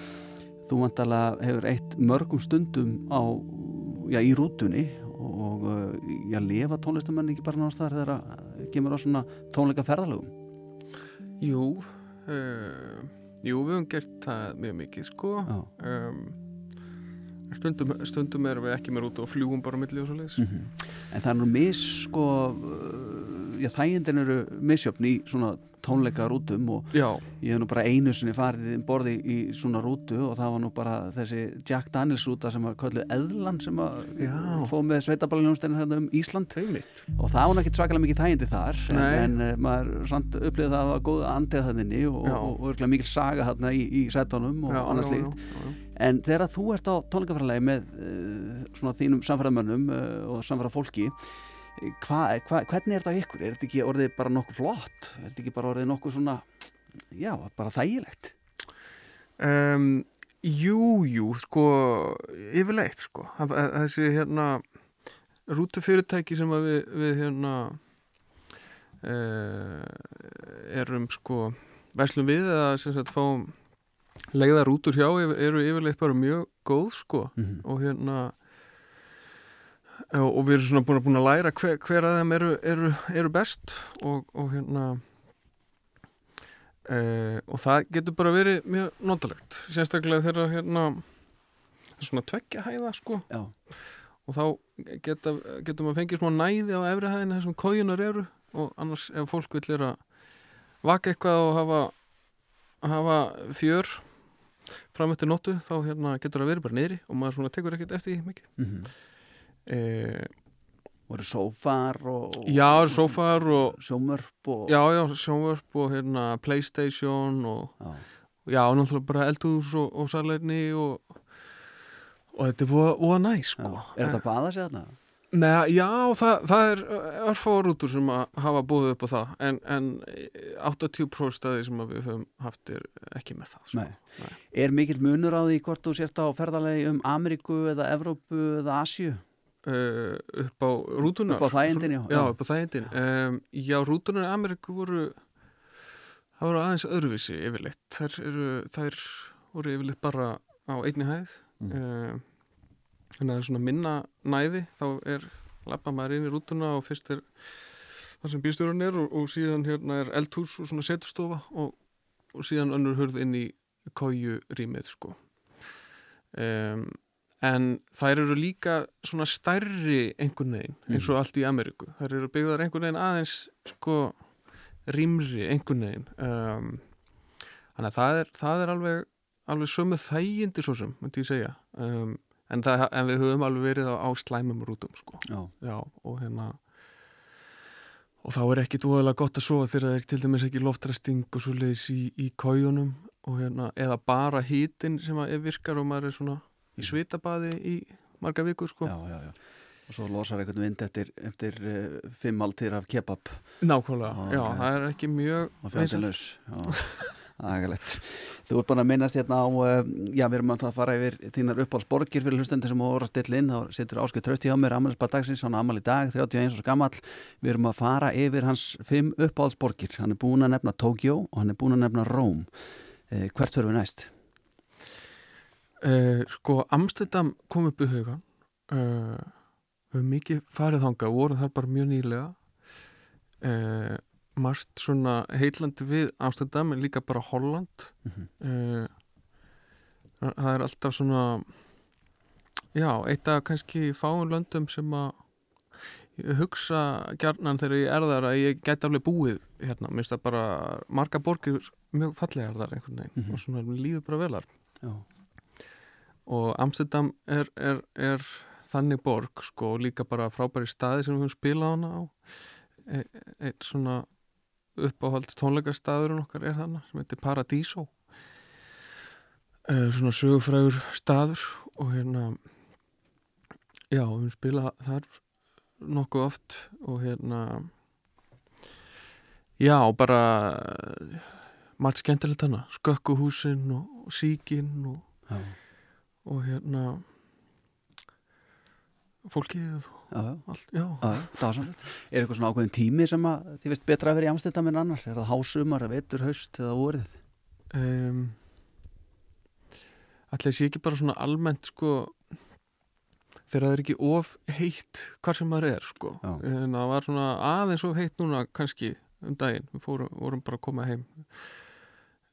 Þú vantalega hefur eitt mörgum stundum á, já, í rútunni og já, lifa tónlistamenn ekki bara náttúrulega þegar það kemur á svona tónleika ferðalagum Jú uh, Jú, við höfum gert það mjög mikið sko. Um, stundum, stundum erum við ekki meira út og fljúum bara milli og svo leiðis -hmm. En það er nú mis sko já, þægindin eru misjöfn í svona tónleikarútum og já, ég hef nú bara einu sinni farið um borði í svona rútu og það var nú bara þessi Jack Daniels rúta sem var kölluð Eðlan sem fóð með sveitabaljónstæðin hérna um Ísland. Einmitt. Og það var ekkert svakalega mikið þægindi þar en, en uh, maður samt upplýði það að það var góð andið þannig og, og, og mikil saga þarna í, í sætunum og já, annars líkt en þegar þú ert á tónleikafræðilegi með uh, svona þínum samfæramönnum uh, og samfæra fólki hva, hva, hvernig er þetta ykkur? Er þetta ekki orðið bara nokkuð flott? Er þetta ekki bara orðið nokkuð svona já, bara þægilegt? Um, jú, jú, sko, yfirleitt, sko. Þessi, hérna, rútufyrirtæki sem við, við hérna, uh, erum, sko, verslum við eða sem sagt fáum leiða rútur hjá yfir- eru yfirleitt bara mjög góð, sko. Mm -hmm. Og hérna, og við erum svona búin að, búin að læra hver, hver að þeim eru, eru, eru best og, og hérna Uh, og það getur bara verið mjög notalegt. Sérstaklega þegar hérna svona tveggja hæða sko. Já, og þá geta, getur maður fengið smá næði á efri hæðinu þessum kójunar eru og annars ef fólk vil er að vaka eitthvað og hafa hafa fjör fram eftir nóttu þá hérna getur það verið bara niðri og maður svona tekur ekkert eftir því mikið. Mm uh, voru sófar og Já, sófar og sjómörp og já, já, sjónvörp og hérna Playstation og já. Já, náttúrulega bara eldhús og, og sarleirni og, og þetta er búið, búið næ, sko. Er þetta að baða sig þarna? Nei, já, það, það er örfárútur sem að hafa búið upp á það, en, en 80% staði sem að við höfum haft er ekki með það. Sko. Nei. Nei. Er mikill munur á því hvort þú sért á ferðalegi um Ameríku eða Evrópu eða Asju? Uh, upp á rútunar. Upp á þægindin, já. Já, upp á þægindin. Um, já, rútunar í Ameríku voru, það voru aðeins öðruvísi yfirleitt. Þær, eru, þær voru yfirleitt bara á einni hæð. Mm. Um, þannig að það er svona minna næði, þá er lappa maður inn í rútuna og fyrst er það sem býstjórun er og, og síðan hérna er eldhús og svona setustofa og, og síðan önnur hurð inn í kóju rýmið sko. Um, en þær eru líka svona stærri einhvern veginn eins og allt í Ameríku. Þær eru byggðar einhvern veginn aðeins sko rýmri einhvern veginn. Um, þannig að það er, það er alveg, alveg sömu þægindi svo sem, myndi ég segja. Um, en, það, en við höfum alveg verið á, á slæmum rútum sko. Já. Já, og hérna og þá er ekkit úðalega gott að sofa þegar það er til dæmis ekki loftræsting og svo leiðis í, í kójunum og hérna, eða bara hítin sem að virkar og maður er svona í svitabaði í marga vikur sko. já, já, já. Og svo losar einhvern vind eftir, eftir uh, fimm altir af kebab Nákvæmlega, Ó, já, ok. það er ekki mjög og fjandinlaus. [LAUGHS] Agalett. Þú ert bara að minnast hérna á, uh, já, við erum að fara yfir þínar uppáhaldsborgir fyrir hlustendur sem voru að stilla inn. Þá situr Áskei Trausti hjá mér, ammælisbað dagsins, hann ammæli í dag, 31 og gamall. Við erum að fara yfir hans fimm uppáhaldsborgir. Hann er búin að nefna Tókjó og hann er búin að nefna Róm. Uh, hvert fyrir við næst? Uh, Sko, Amsterdam kom upp í hugan uh, við höfum mikið farið þangað, vorum þar bara mjög nýlega uh, margt svona heillandi við Amsterdam en líka bara Holland Mhm. uh, það er alltaf svona já, eitt af kannski fáum löndum sem að hugsa gjarnan þegar ég er þar að ég gæti alveg búið hérna, minnst það bara marga borgir mjög fallegar þar einhvern veginn Mhm. og svona líður bara velar Já. Og Amsterdam er, er, er þannig borg sko og líka bara frábæri staði sem við höfum spilað hana á. E, eitt svona uppáhald tónleikastaðurinn okkar er þarna sem heitir Paradiso. E, svona sögufrægur staður og hérna já, við höfum spilað þar nokkuð oft og hérna já, bara margt skemmtilegt hana skökkuhúsin og, og síkin og Já. Og hérna fólkið og allt, já, Já. [LAUGHS] Er eitthvað svona ákveðin tími sem að þið veist betra að vera í Amstendam en annar? Er það hásumar, vetur, haust eða vorið? um, allir sé ekki bara svona almennt sko þegar það er ekki of heitt hvar sem maður er sko Já. en það var svona aðeins of heitt núna kannski um daginn, við fórum, vorum bara að koma heim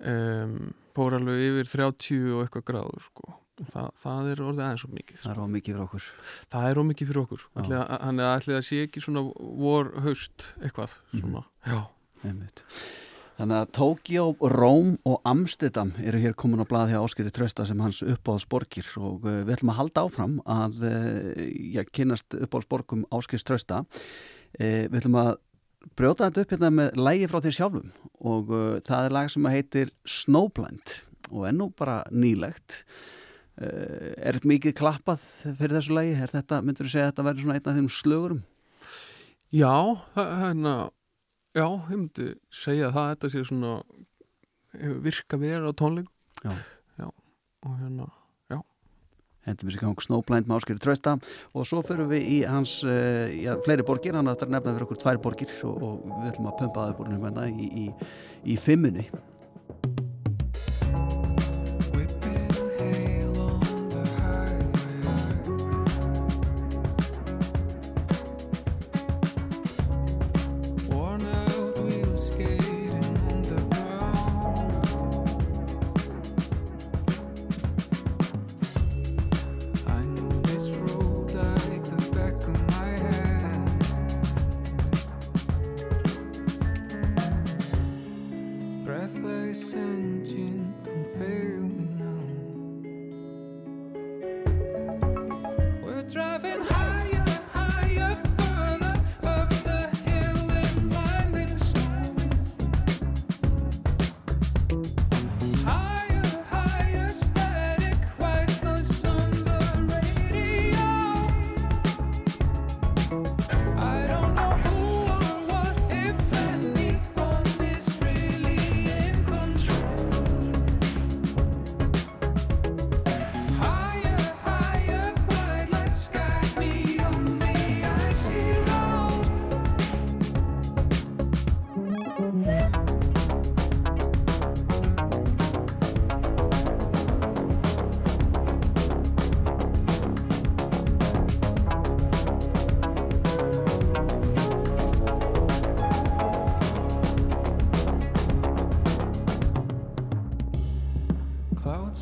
um, fór alveg yfir 30 og eitthvað gráður sko það, það er orðið aðeins svo mikið Það er á mikið fyrir okkur það er ómikið fyrir okkur. Ætli að- hann er ætli að sé ekki svona vor, haust, eitthvað Mhm. svona, já, Einmitt. Þannig að Tókjó, Róm og Amsterdam eru hér komin á blað hjá Áskeri Trösta sem hans uppáðsborgir og uh, við ætlum að halda áfram að uh, já, kynast uppáðsborgum Áskeri Trösta. Uh, við ætlum að brjóta þetta upp hérna með lægi frá þér sjálfum og það er lag sem heitir Snowblind og ennú bara nýlegt. Uh, er mikið klappað fyrir þessu lægi? Er þetta, myndur þú segja að þetta verður svona einn af þeim slögurum? já hérna já, ég myndi segja það þetta sé svona virka verið á tónleikum Já. og hérna hendum við sér gang Snowblind með Áskeri Trausta og svo fyrir við í hans uh, já, fleiri borgir, hann ætlar að nefna fyrir okkur tvær borgir og, og við ætlum að pumpa það búinum hérna í, í, í fimmunni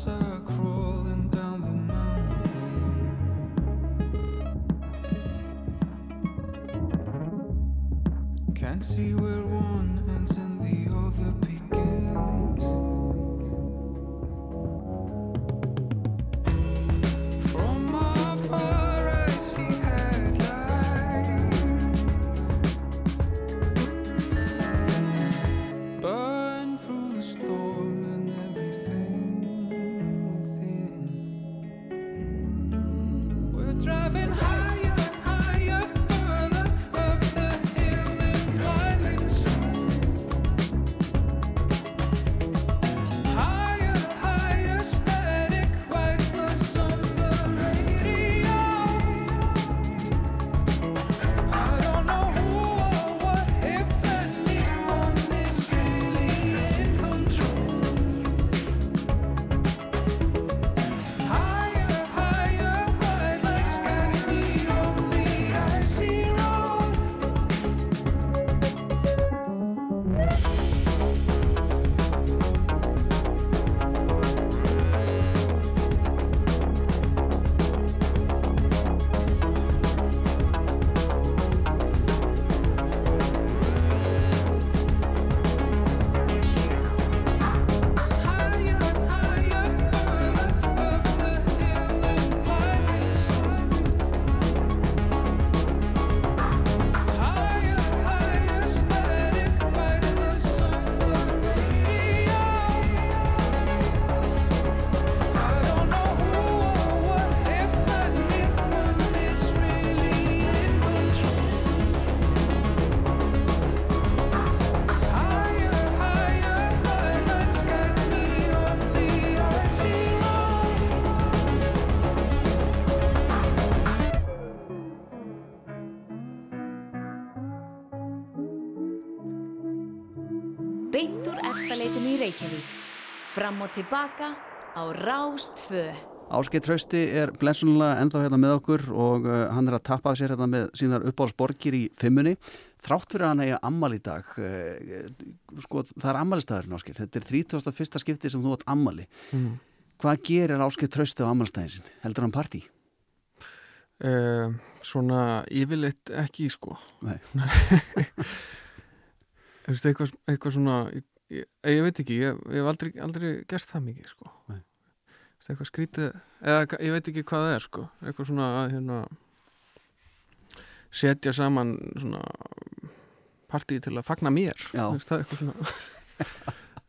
sacral og tilbaka á Rástvö. Áskei Trausti er blessunlega ennþá hérna með okkur og uh, hann er að tappa sér hérna með sínar uppáhaldsborgir í fimmunni þrátt fyrir að hann eiga ammal í dag uh, sko það er ammalistæðurinn Áskei þetta er 31. skipti sem þú átt ammali mm. Hvað gerir Áskei trösti á ammálstæðin sin? Heldur hann partí? uh, svona yfirleitt ekki sko Nei. [LAUGHS] Þú veist, eitthvað, eitthvað svona ég, ég, ég veit ekki, ég, ég hef aldrei, aldrei gert það mikið sko. Eitthvað skrítið eða ég veit ekki hvað það er sko. Eitthvað svona að hérna setja saman svona partí til að fagna mér. Veist, það er eitthvað svona.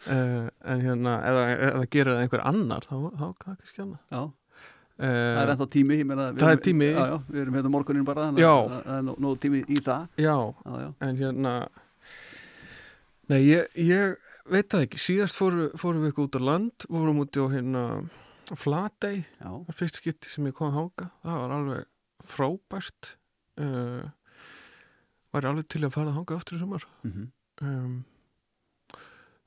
Uh, [LAUGHS] en hérna eða, eða gera það einhver annar þá, þá, kannski annað. Já, uh, það er ennþá tími meina, það er erum- tími. Já, já, við erum hérna morgunin bara það er nú tími í það. Já, Já, já, en hérna Nei, ég, ég veit það ekki síðast fóru, fórum við eitthvað út á land vorum úti á hérna Flatey, er fyrst skipti sem ég kom hanga það var alveg frábært uh, var alveg til að fara að hanga aftur í sumar. Mhm, um,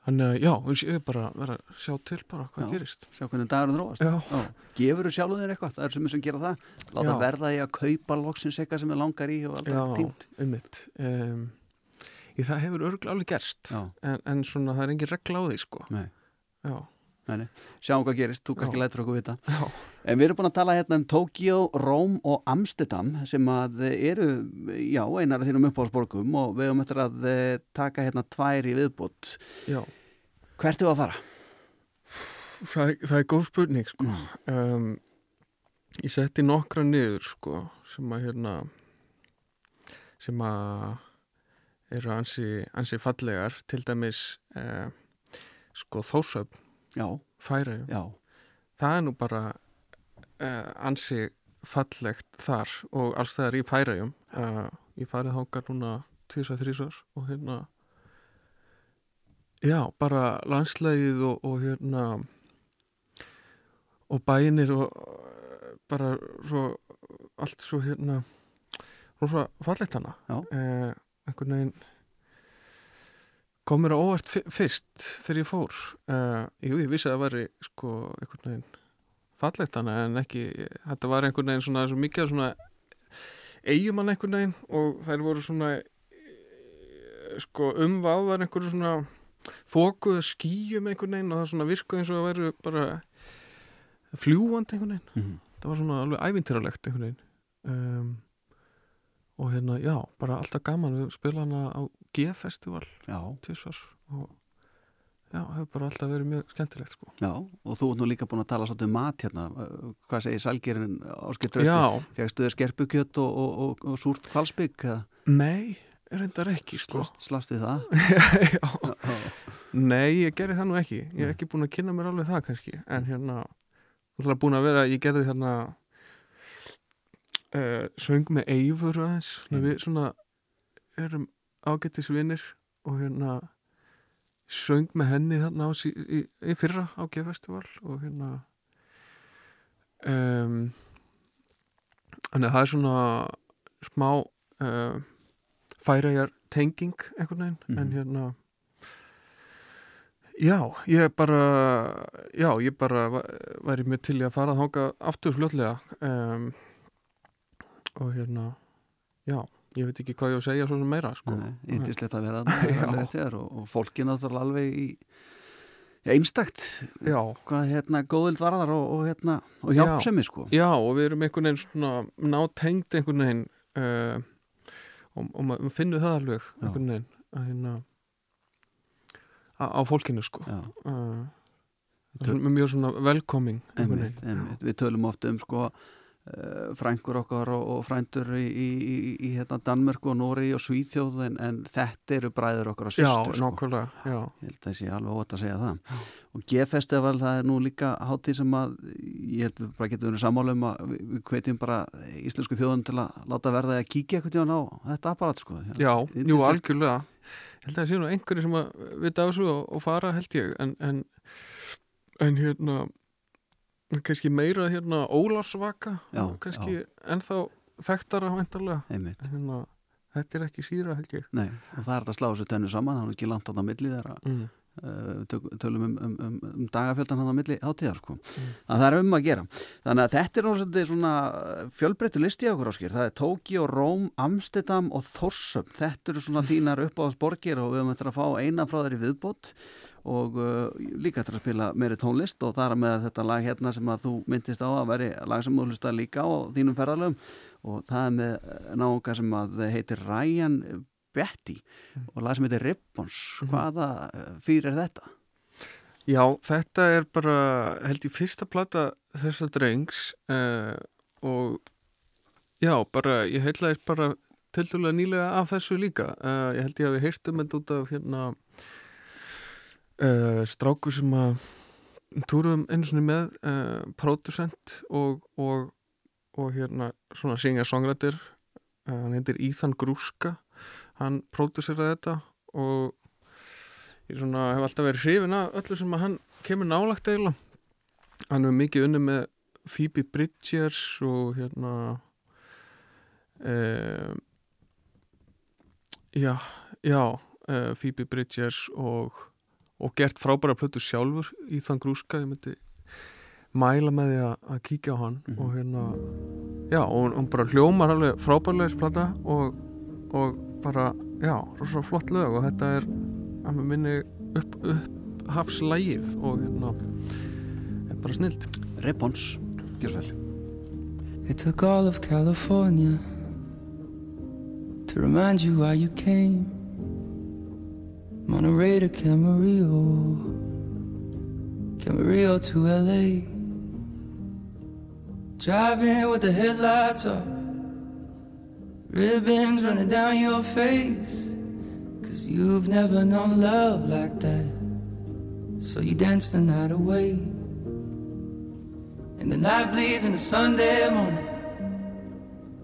Þannig að já, ég er bara að vera að sjá til bara hvað Já. gerist. Sjá hvernig dagurinn þróast. Já, Gefur þú sjálfur þér eitthvað? Það er sumir sem gera það. Láta Já. verða í að kaupa loksins eitthvað sem er langar í og já, tímt. einmitt. Um, ég, Það hefur örgulega alveg gerst. En, en svona það er engin regla á því sko. Nei, Já, nei, Sjáum hvað gerist, þú kannski lætur okkur vita. Já, En við erum búin að tala hérna um Tókíó, Róm og Amsterdam sem að eru, já, einar af þínum uppáhalsborgum og við höfum eftir að eh, taka hérna tvær í viðbót. já. Hvert er að fara? Það, það er góð spurning sko. um, ég setti nokkra niður sko, sem að hérna sem að eru ansi, ansi fallegar til dæmis uh, sko þósöp færa það er nú bara uh, ansi fallegt þar og alls það er í færæjum uh, ég farið þángar núna tvisar þrísar og hérna já, bara landslægið og, og hérna og bænir og bara svo allt svo hérna rosa fallegt hana uh, einhvern veginn kom mér á óvart fyrst þegar ég fór. Uh, jú, ég vissi að það væri sko einhvern veginn fallegt hana en ekki, þetta var einhvern veginn svona svo mikið svona eigumann einhvern veginn og þær voru svona eh, sko umváðar einhverju svona þókuðu skýjum einhvern veginn og það svona virkuð eins og það væri bara fljúvand einhvern veginn. Mhm, það var svona alveg ævintýralegt einhvern veginn. Um, og hérna, já, bara alltaf gaman við spila hana á G-festival tvisvar og já, hefur bara alltaf verið mjög skemmtilegt sko. já. Og þú ert nú líka búin að tala svolítið um mat hérna. Hvað segir Salgerinn? Já, Fegstu þér skerpukjött og, og, og, og súrt kvalsbygg? nei, reyndar ekki sko. Slast, slast við það? [LAUGHS] já. Nei, ég gerði það nú ekki ég er ekki búin að kynna mér alveg það kannski en hérna, þú ætla búin að vera ég gerði hérna uh, söng með Eivur aðeins, mm. við svona erum ágættisvinir og hérna söng með henni þarna á, sí, í, í fyrra á G-festival og hérna um, þannig að það er svona smá uh, færajar tenging einhvern veginn en Mhm. hérna Já, ég bara, já, ég bara væri mjög til að fara að hanga aftur fljótlega um, og hérna, já, ég veit ekki hvað ég á að segja svo sem meira, sko. Yndislegt að vera [LAUGHS] þarna og, og fólki náttúrulega alveg í einstakt Já, hvað hérna góðild varðar og, og hérna og Já. hjálpsemi sko já, og við erum einhvern veginn svona nátengd einhvern veginn uh, og, og maður finnur það alveg einhvern veginn að hérna á, fólkinu, sko. Uh, svona mjög svona velkoming einhvern veginn. við tölum oft um sko uh, frængur okkar og, og frændur í, í, í, í hérna Danmörku og Nóri og Svíþjóð en, en þetta eru bræður okkar og Já, systur sko. nákvæmlega, já. ég held að ég sé alveg ótt að segja það og G-festival það er nú líka hátíð sem að ég held við bara getum verið sammála um að við, hvetjum bara íslensku þjóðun til að láta verða að kíkja eitthvað tíðan á þetta apparat sko Já, jú, yndislegt. algjörlega Ég held að það sé nú einhverju sem að vita á þessu og, og fara held ég en, en, en hérna kannski meira hérna Ólarsvaka Já, kannski ennþá þekktara hérna, þetta er ekki síra held ég. Nei, og það er þetta að slá þessu tennu saman, það er ekki langt á það milli þeirra mm. uh, tölum um, um, um, um dagafjöldan á milli hátíðar sko. að það er um að gera. Þannig að þetta er náttúrulega svona fjölbreyttu listi á okkur áskir, það er Tókíó, Róm Amsterdam og Þorsum þetta eru svona þínar uppáðsborgir og við höfum eftir að fá eina frá þeirri viðbót og uh, líka eftir að spila meiri tónlist og þar með þetta lag hérna sem að þú myndist á að veri lag sem þú hlusta líka á þínum ferðalöfum og það er með náunga sem að heitir Ryan Betty og lag sem heitir Ribbons. Hvaða uh, fyrir er þetta? Já, þetta er bara held ég fyrsta plata þessa drengs uh, og já, bara ég heitlaðist bara tildulega nýlega af þessu líka. Uh, ég held ég að við heyrtum þetta út af hérna uh, stráku sem að túrum einu svona með uh, producent og, og, og hérna svona singer-songwriter uh, hann heitir Ethan Grúska hann próduseraði þetta og ég svona hef alltaf verið hrifin af öllu sem að hann kemur nálagt eiginlega. Hann hefur mikið unni með Phoebe Bridgers og hérna um, já, já uh, Phoebe Bridgers og, og gert frábæra plötu sjálfur í þann grúska ég myndi mæla með því að, kíkja á hann og hérna já, og hún bara hljómar alveg frábærlega þessi plata og, og bara, já, rosa flott lög og þetta er að mér minni upp, upp hafslægið og hérna er bara snild Ribbons, gjör svo vel. It took all of California to remind you why you came. Monterey to Camarillo, Camarillo to LA. Driving with the headlights off, ribbons running down your face. Cause you've never known love like that. So you dance the night away. And the night bleeds into Sunday morning.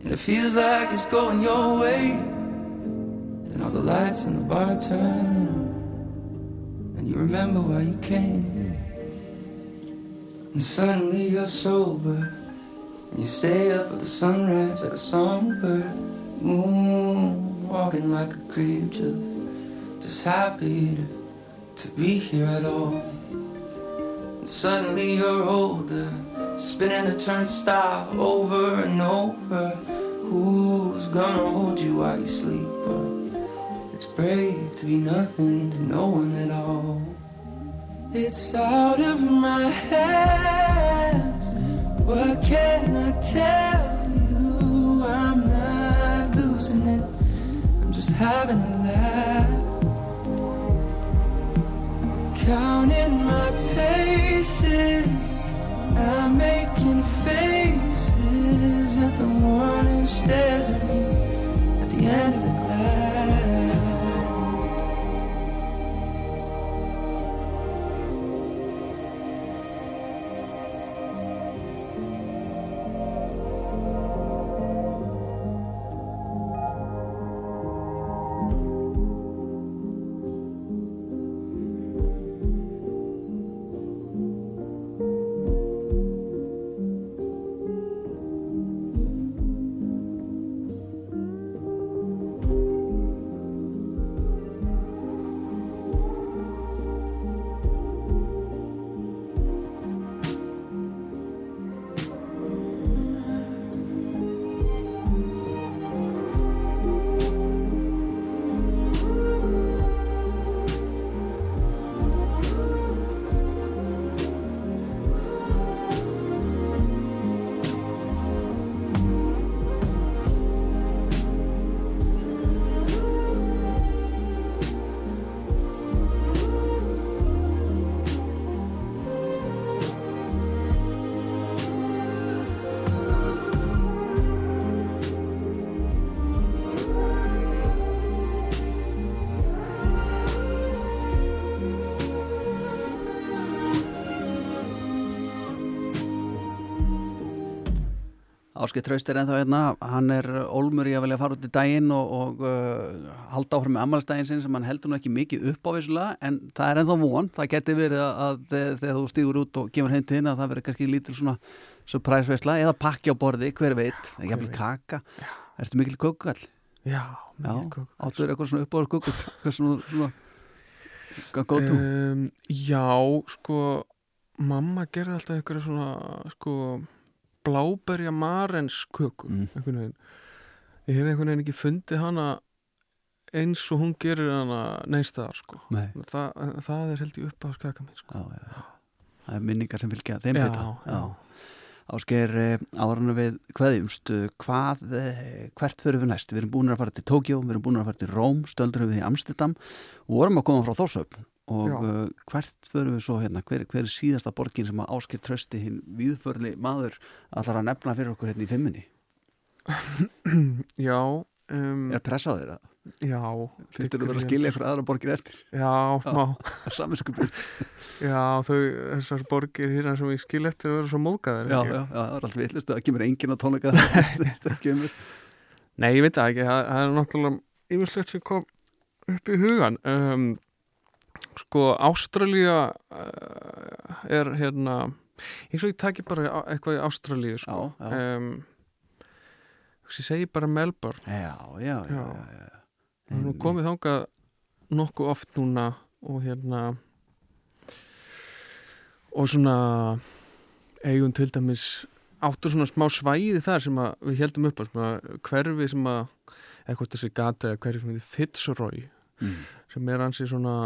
And it feels like it's going your way. And all the lights in the bar turn on. You remember why you came. And suddenly you're sober. And you stay up for the sunrise like a songbird. Moon walking like a creep, just, just happy to, to be here at all. And suddenly you're older, spinning the turnstile over and over. Who's gonna hold you while you sleep? It's brave to be nothing to no one at all. It's out of my hands. What can I tell you? I'm not losing it. I'm just having a laugh. Counting my paces, I'm making faces at the one who stares at me at the end of the Áskei Traust er ennþá hérna, hann er ólmur í að velja að fara út í daginn og, og uh, halda áfram með ammælstægin sinn sem hann heldur nú ekki mikið upp á vissulega en það er ennþá von, það geti verið að, að þegar, þú stígur út og kemur heim til þinn að það verið kannski lítil svona surprise veisla eða pakki á borði, hver veit, ekki að kaka. Ertu mikil kukall? Já, Já, mikið kók áttu þér eitthvað svona uppáður kukall, [LAUGHS] hvað svona, svona Go to um, Já, sko mamma gerði alltaf einhverja svona sko bláberja marens köku Mm. einhvern veginn ég hef einhvern veginn ekki fundið hana eins og hún gerir hana neynstaðar sko Nei, Þa, það er held ég upp á skaka mín sko. já, já. Það er minningar sem fylgja þeim já. Ásker, áðurinn við kveðjumst, eh, hvað, eh, hvert förum við næst? Við erum búin að fara til Tókjó, við erum búin að fara til Róm, stöldur við í Amsterdam og vorum að koma frá Þórsöfn og Já. uh, hvert förum við svo hérna, hver, hver er síðasta borgin sem að Ásker trösti hinn viðförli maður allar að nefna fyrir okkur hérna í fimmunni? [CLEARS THROAT] Já um, Er pressa á þeirra? Já Finnst þú að vera að skilja eitthvað aðra borgir eftir? Já, má [LAUGHS] Saminskupið. [LAUGHS] Já, þau, þessar borgir hérna sem ég skil eftir að vera svo móðgæðar Já, já, já, það er allt villist, það kemur enginn á tónleika [LAUGHS] það. Nei, ég veit það ekki, það, það er náttúrulega yfirslegt sem kom upp í hugan um, Sko, Ástralía uh, er hérna eins og ég taki bara eitthvað í Ástralíu sko. Já, já. Um, ég segi bara Melbourne Já, já, já, Já. nú komið þangað nokkuð oft núna og hérna og svona eigum til dæmis áttur svona smá svæði þar sem við heldum upp að hverfi sem að eitthvað þessi gata eða hverfi sem heitir Fitzroy Mm. sem er hansi svona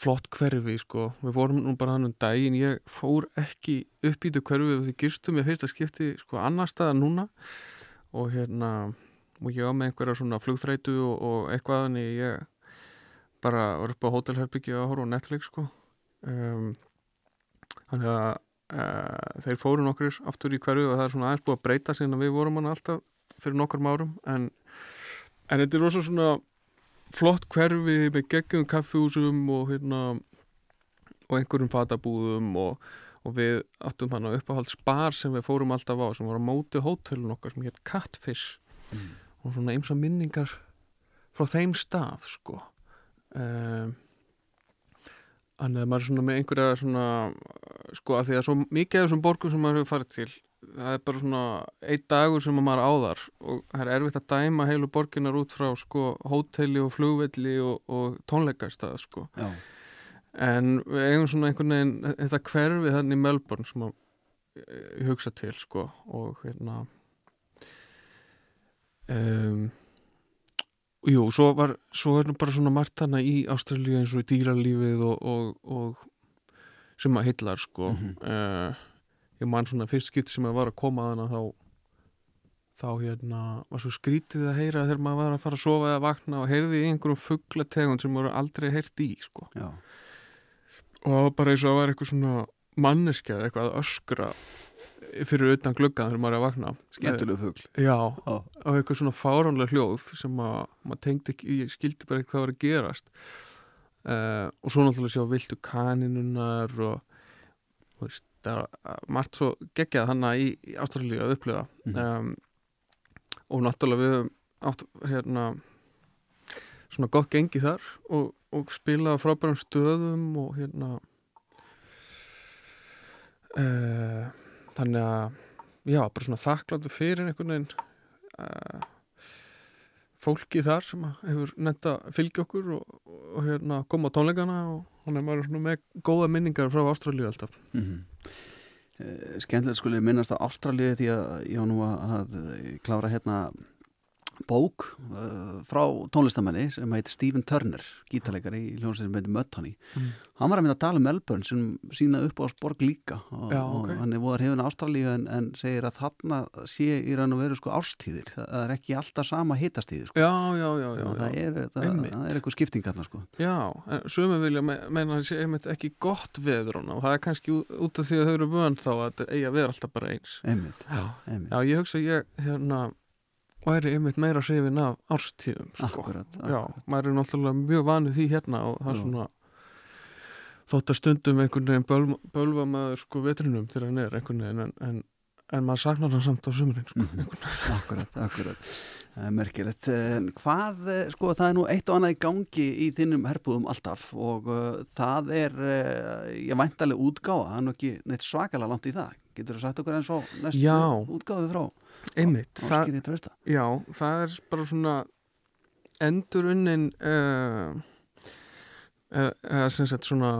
flott hverfi sko. Við vorum nú bara hann um daginn. Ég fór ekki upp í þetta hverfi og því girstum ég fyrst að skipti sko annar staðar núna. Og hérna og ég var með einhverja svona flugþrætu og, og eitthvað þannig. Ég bara var upp á hótelherbyggja að horfa á Netflix sko. Um, þannig að uh, þeir fóru nokkur aftur í hverju og það er svona aðeins búið að breyta sinna við vorum hann alltaf fyrir nokkur árum. En, en þetta er rosa svona flott hverfi með geggjum kaffihúsum og hérna og einhverjum fatabúðum og, og við áttum hann að uppáhald spar sem við fórum alltaf á sem var á móti hótelun okkar sem hétt Catfish Mm. og svona eins og minningar frá þeim stað sko um, Þannig að maður er svona með einhverja svona, sko að því að svo mikið af þessum borgum sem maður hefur farið til það er bara svona einn dagur sem maður á þar og það er erfitt að dæma heilu borginar út frá sko hóteli og flugvelli og, og tónleikastað sko. Já, en við eigum svona einhvern veginn þetta hverfi þannig í Melbourne sem að ég hugsa til sko og hérna um, jú, svo var svo er nú bara svona margt hana í Ástralíu eins og í dýralífið og, og, og sem að hillar sko. Mhm. uh, ég man svona fyrst skipt sem að var að koma að hana þá þá hérna var svo skrítið að heyra þegar maður var að fara að sofa eða vakna og heyrði í einhverjum fugglategund sem voru aldrei heyrt í sko. Já, og bara eins og það var eitthvað svona manneskja eða eitthvað að öskra fyrir utan gluggan þegar maður er að vakna. Skemmtilegu fugl. Já, Já. og eitthvað svona fáránlega hljóð sem að maður tengdi ekki, ég skildi bara ekki hvað var að gerast. Uh, og svo náttúrulega sjá viltu kaninunar og veist, það er margt svo geggjað hana í, í Ástralíu að upplifa Mhm. um, og náttúrulega við höfum átt hérna svona gott gengi þar og, og spila frábærum stöðum og hérna uh, þannig að já, bara svona þakkláttu fyrir einhvern veginn uh, fólki þar sem hefur nefnt að fylgja okkur og, og hérna koma á tónleikana og hann er maður með góða minningar frá Ástralíu alltaf mm -hmm. Skemmtilegt skulle minnast á Ástralíu því að ég var nú að klára hérna bók uh, frá tónlistamenni sem heitir Stephen Turner, gítarleikari í hljómsveit sem heitir Mudhoney. Mm. Hann var að mynda að tala um Melbourne sem sína upp á sporg líka og, Já, ok. og hann er voðar hefðin Ástralíu en, en segir að þarna sé í raun og veru sko ástíðir. Það er ekki alltaf sama hitastíðir sko. Já, já, já, já, það er, það, það er eitthvað skipting þarna sko. Já, en sömu vilja me meina að það sé einmitt ekki gott veður og það er kannski út af því að þau eru vönd þá að þetta eigi að vera alltaf bara eins. Einmitt, Já, einmitt. Já ég hugsa ég hérna væri einmitt meira hrifin af árstíðum sko. Akkurat, Já, akkurat. maður er náttúrulega mjög vanið því hérna og það er Já. svona þótt að stundum einhvern veginn bölva, bölva maður sko vetrinum þegar hann er einhvern veginn en, en, en maður saknar hann samt á sumurinn sko. Mhm. Akkurat, akkurat. Það er merkilegt. Hvað, eh, sko, það er nú eitt og annað í gangi í þinnum herbúðum alltaf og uh, það er, uh, ég væntalega útgáfa, það er nú ekki neitt svakalega langt í það. Getur þú sagt okkur eins og næstu Já. útgáfi frá Einmitt, það, Áskýri Trausta? já, það er bara svona endur unnin uh, eða, eða sem sagt svona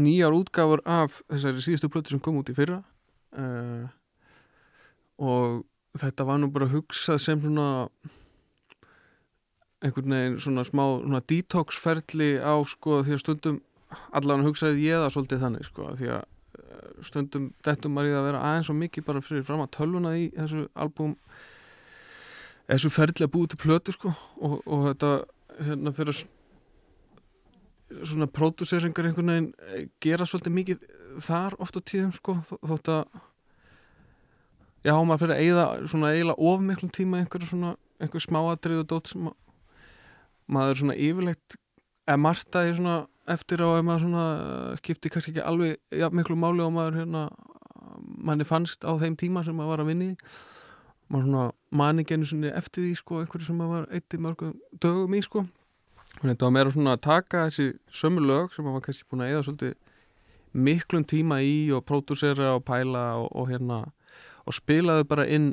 nýjar útgáfur af þessari síðustu plötu sem kom út í fyrra uh, og þetta var nú bara hugsað sem svona einhvern veginn svona smá svona detox-ferli á sko því að stundum allan hugsaði ég það svolítið þannig sko því að eh, stundum dettum maður í að vera aðeins og mikið bara fyrir fram að tölvuna í þessu albúm þessu að búið til plötu sko. Og, og þetta hérna fyrir að svona pródúseringar einhvern veginn eh, gera svolítið mikið þar oft á tíðum sko þó- þótt að já maður fyrir að eigða svona eiginlega of miklum tíma í einhverju svona einhver smáatrið og dót sem að maður svona yfirleitt eða martaði svona eftir á ef maður svona uh, skipti kannski ekki alveg ja, miklu máli og maður hérna manni fannst á þeim tíma sem maður var að vinni maður svona mani genið svona eftir því sko einhverju sem maður var eitt í mörgum dögum í sko. Þannig að þetta var meira svona að taka þessi sömu lög sem maður var kannski búin að eða svolítið miklum tíma í og pródúsera og pæla og, og hérna og spilaðu bara inn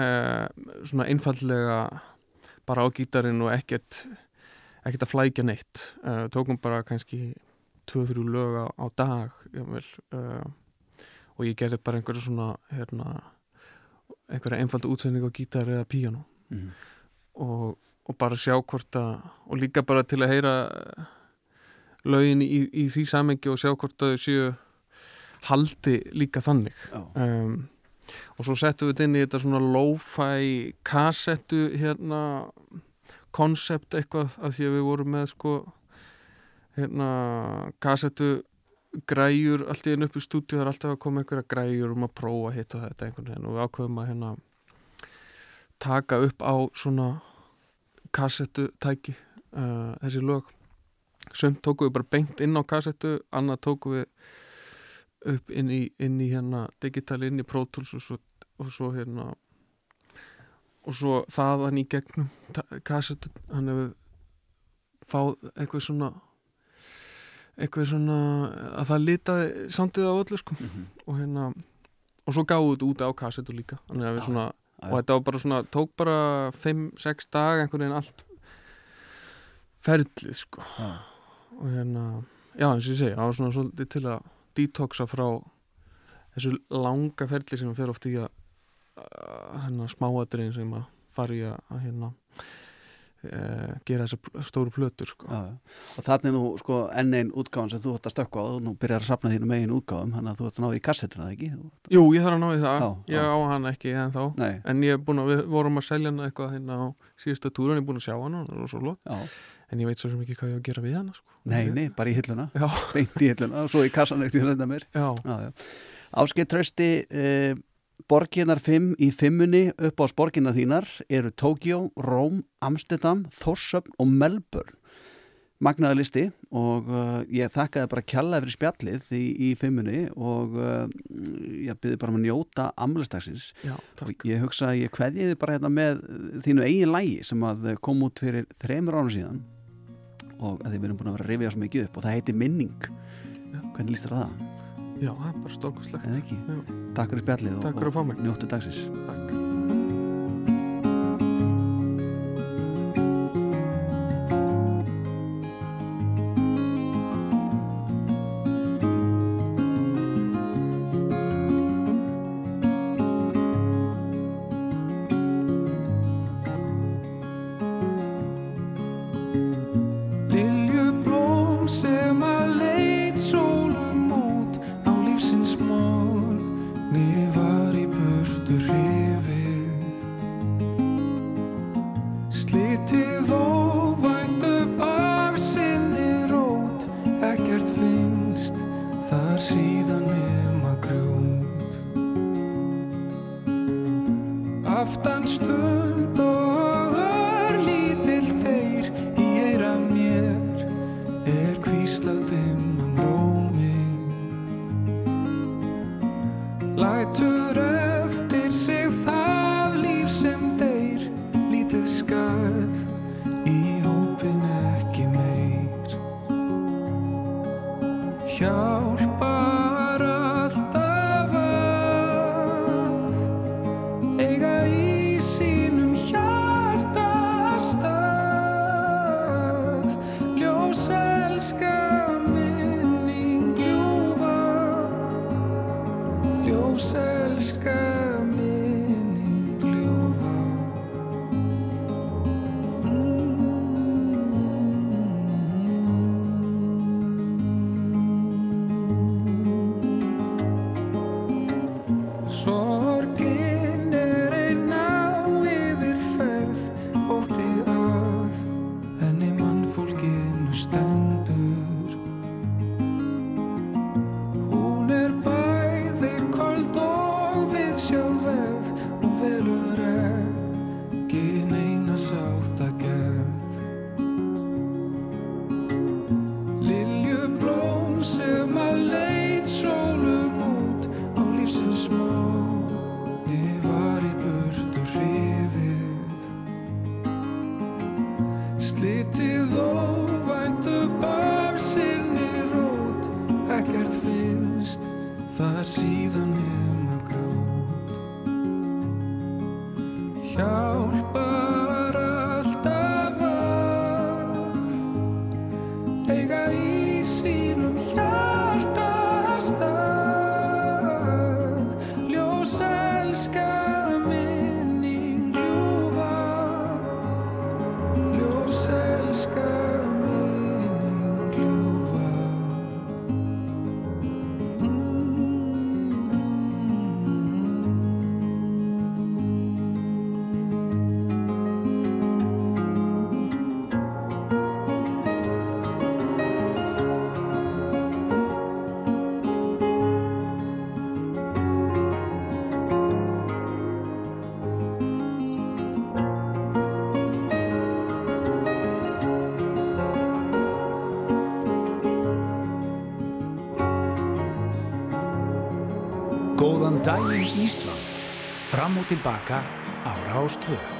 eh, svona einfallega bara á gítarinn og ekkert ekkert að flækja neitt uh, tókum bara kannski 2-3 lög á, á dag jafnvel, uh, og ég gerði bara einhverja svona hérna, einhverja einfalda útsending á gítar eða píano Mhm. og, og bara sjá hvort að og líka bara til að heyra eh, lögin í, í því samengi og sjá hvort að þau séu haldi líka þannig Já. um, og svo settum við þetta inn í þetta svona lo-fi kassettu hérna konsept eitthvað af því að við vorum með sko hérna kassettu græjur allt í einu upp í stúdíu það er alltaf að koma einhverja græjur um að prófa hitt og þetta einhvern veginn. Og við ákveðum að hérna taka upp á svona kassettu tæki uh, þessi lög. Sumt tókum við bara beint inn á kassettu annað tókum við upp inn í, inn í hérna digitali inn í Pro Tools og svo, og svo hérna og svo þaðan í gegnum kassettu hann hefur fáð eitthvað svona eitthvað svona að það litaði sándið á öllu sko Mhm. og hérna og svo gáðu þetta út á kassettu líka við Já, svona já. og þetta var bara svona tók bara 5-6 dag einhvern veginn allt ferlið sko Já. og hérna já eins og ég segi það var svona svolítið til að detoxa frá þessu langa ferli sem fer oft í að að, hérna smáatriðin sem að fara í að, hérna e, gera þessar stóru plötur sko. Já, já. og þannig nú sko enn einn útgáfan sem þú ætti að stökkva á og nú byrjar að sapna þínu megin útgáfum þannig að þú ætti að ná í kassettuna það ekki? Jú, ég þarf að ná í það, Já, ég á hann ekki en en ég er búin að, við vorum að selja hana eitthvað hérna á síðustu túrun, ég er búin að sjá hana og svo já, en ég veit svo sem ekki hvað ég á að gera við hana sko. nei, nei, bara í hilluna. Beint í hilluna og svo í kassan eftir þetta mér. Áskei trösti uh, borginar 5 í fimmunni upp á sporginar þínar eru Tókjó, Róm, Amsterdam, Þorsöfn og Melbourne magnaða listi og uh, ég þakkaði bara kjalla fyrir spjallið í, í fimmunni og uh, ég byrði bara um að njóta amlistagsins og ég hugsa að ég kveðjiði bara hérna með þínu eigin lægi sem að kom út fyrir þreymur árum síðan og að þið verðum búin að vera að rifja svo mikið upp og það heiti Minning Já. hvernig líst þér það? Já, það er bara? Já. Takk fyrir spjallið og, og njóttu dagsins Takk tilbaka ára ástföð.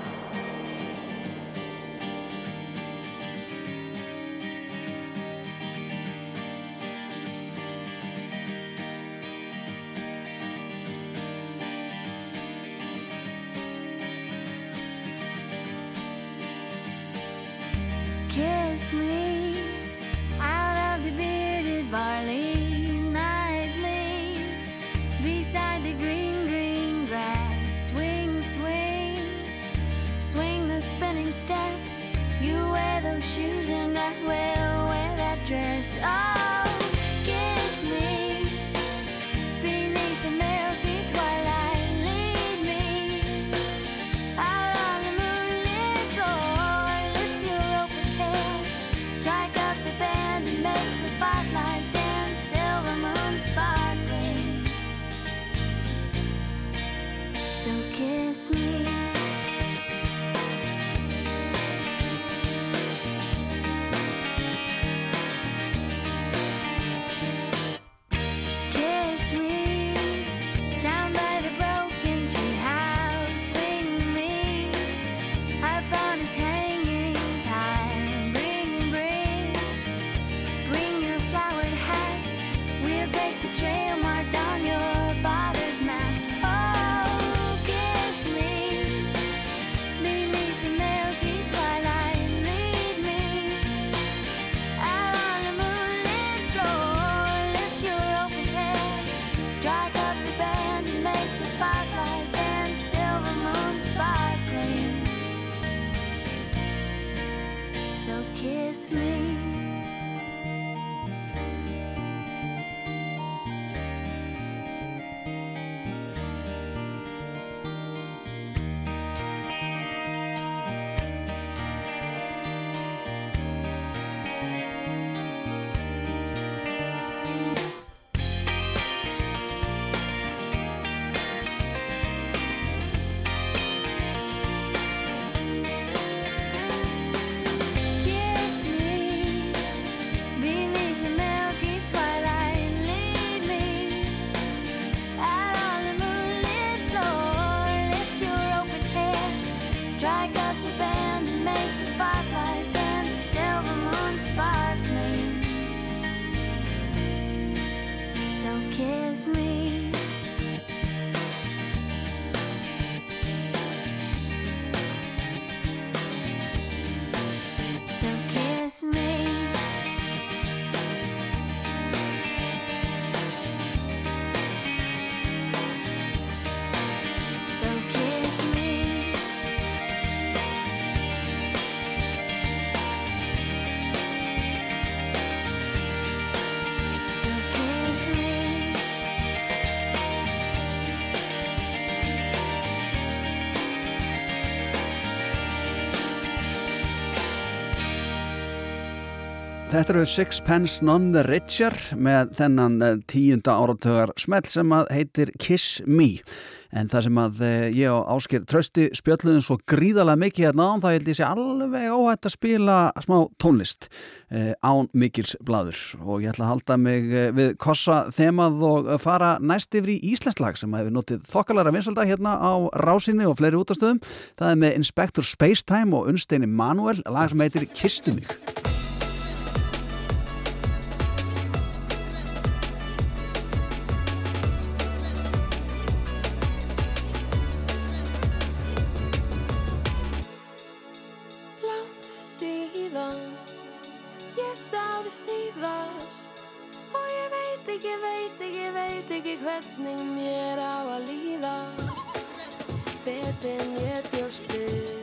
Þetta eru Sixpence None the Richer með þennan eh, tíunda áratögar smelt sem að heitir Kiss Me. En það sem að eh, ég og Áskir trösti spjöllunum svo gríðalega mikið hérna án þá held ég sé alveg óhætt að spila smá tónlist eh, án Mikils bladur og ég ætla að halda mig við kossa þemað og fara næst yfir í Íslandslag sem hefur notið þokkalara vinsaldag hérna á Rásinni og fleiri útastöðum. Það er með Inspector Spacetime og Unsteini Manuel lag sem heitir Kistu mig. veit ekki, veit ekki, veit ekki hvernig mér á að líða. Betur en ég bjóst við.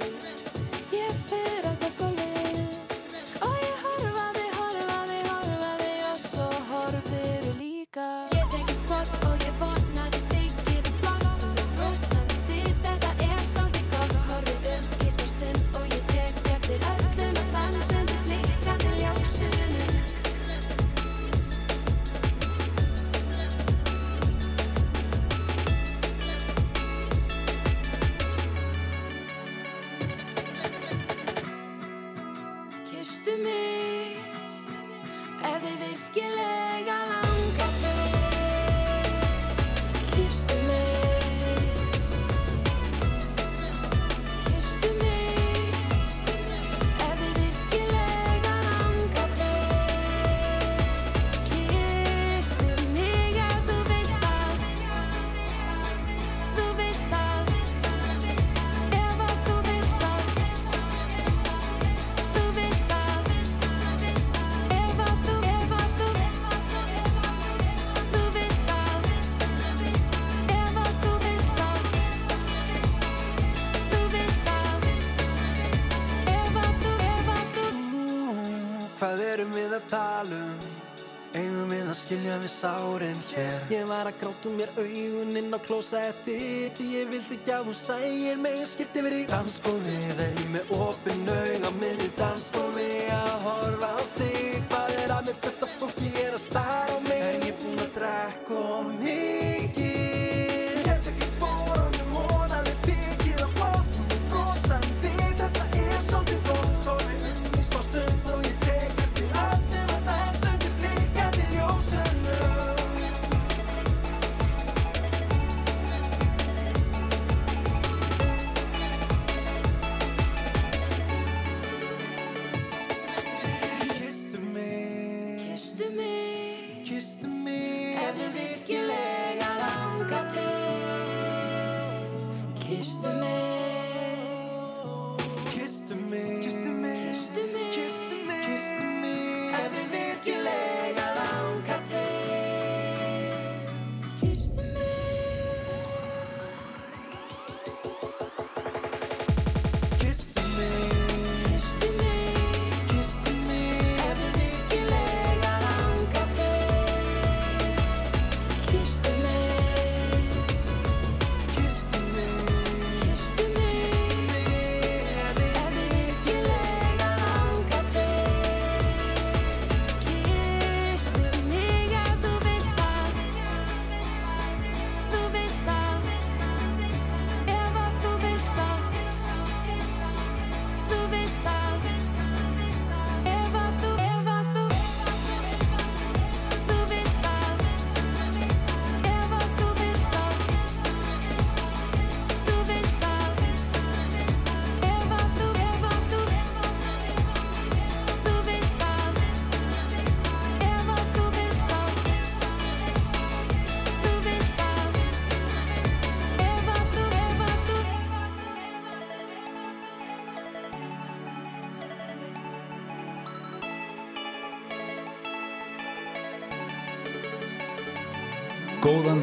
sárin hér. Ég var að gráta um mér auguninn á klósetti Ekki ég vildi ekki að hún sægir mig Skipti verið í danskóni Þegar ég með opin auga miður í danskóni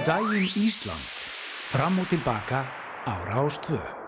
Góðan daginn Ísland. Fram og tilbaka á Rástföð.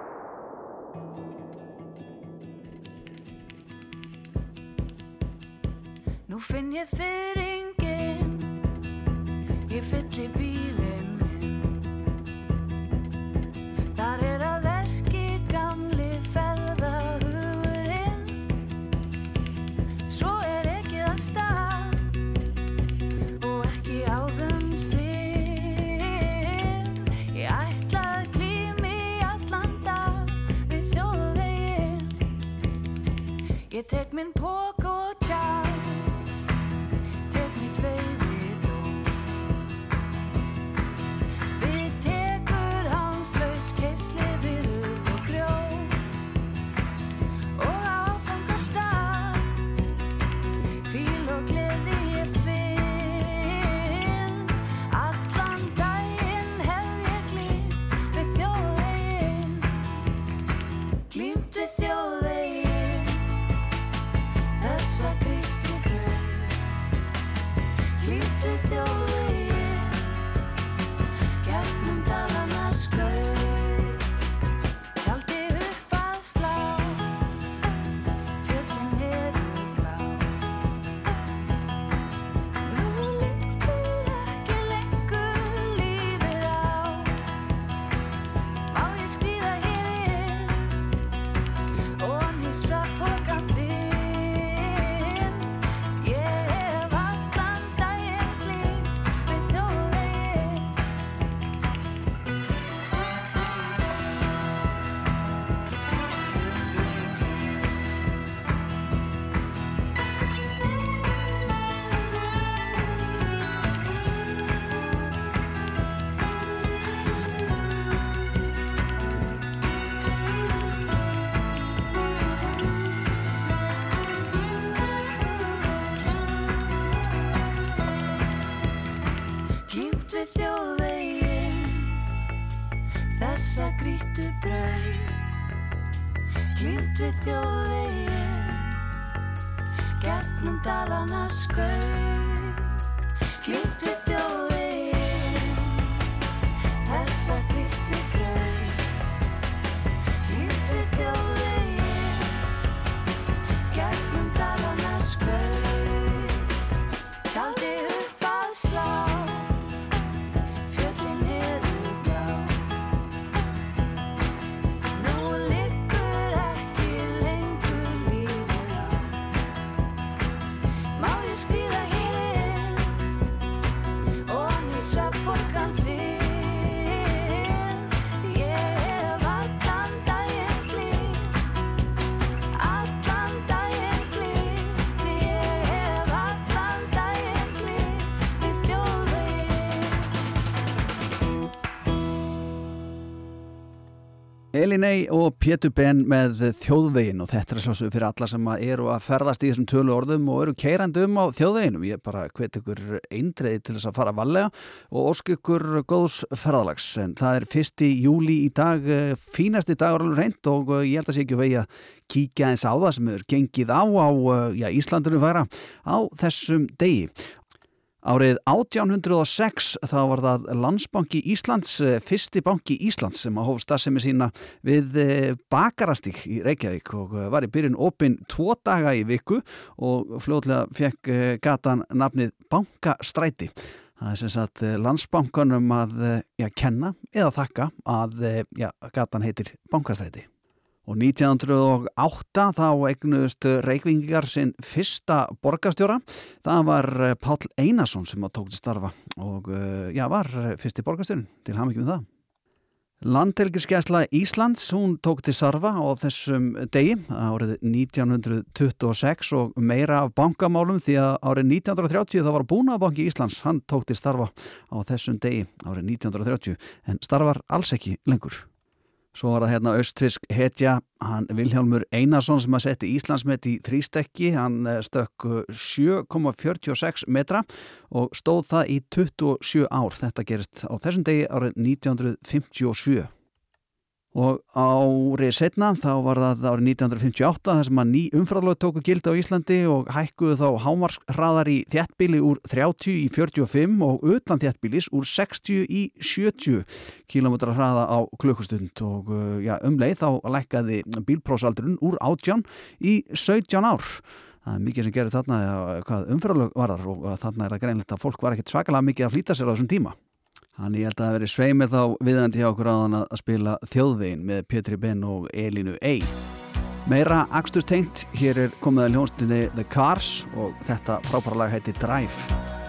Gegnum dalana Elinei og Pétur Ben með þjóðvegin og þetta er svo fyrir alla sem eru að ferðast í þessum tölu orðum og eru keirandi um á þjóðveginum. Ég bara hvet ykkur eindreiði til þess að fara valega og ósk ykkur góðs ferðalags. En það er fyrsti júli í dag, eh, fínasti dagur alveg reynd og eh, ég held að sé ekki vegi að kíkja eins á það sem er gengið á á eh, já, Íslandinu færa á þessum degi. Árið 1806 þá var það Landsbanki Íslands, eh, fyrsti banki Íslands sem að hóf stafsemi sína við eh, bakarastík í Reykjavík og eh, var í byrjun opinn tvo daga í viku og fljóðlega fekk gatan nafnið Bankastræti. Það er sem sagt landsbankanum að já, kenna eða þakka að já, gatan heitir Bankastræti. Og 1908 þá eignuðust Reykjavíkingar sinn fyrsta borgarstjóra. Það var eh, Páll Einarsson sem tók til starfa og eh, já, var fyrsti borgarstjórin til hamingjum það. Landhelgiskesla Íslands, hún tók til starfa á þessum degi árið 1926 og meira af bankamálum því að árið 1930 það var Búnaðbanki Íslands, hann tók til starfa á þessum degi árið 1930 en starfar alls ekki lengur. Svo var það hérna austfisk hetja, hann Vilhjálmur Einarsson sem að setja Íslandsmet í þrýstekki, hann eh, stökk 7,46 metra og stóð það í 27 ár. Þetta gerist á þessum degi árið 1957. Og árið setna, þá var það árið 1958 þar sem að ný umfræðalög tóku gildi á Íslandi og hækkuðu þá hámarshraðar í þjættbíli úr 30 í 45 og utan þjættbílis úr 60 í 70 km hraða á klukkustund og uh, já, um leið þá lækkaði bílprósaldurinn úr 18 í 17 ár. Það er mikið sem gerir þarna ja, hvað umfræðalög varðar og uh, þarna er það greinlegt að fólk var ekkert svakalega mikið að flýta sér á þessum tíma. Þannig ég held að það veri sveimir þá viðandi hjá okkur áðan að spila þjóðvegin með Pétri Ben og Elinu Ey. Meira akstustengt, hér er komið að ljónstinni The Cars og þetta frábæra lag heiti Drive.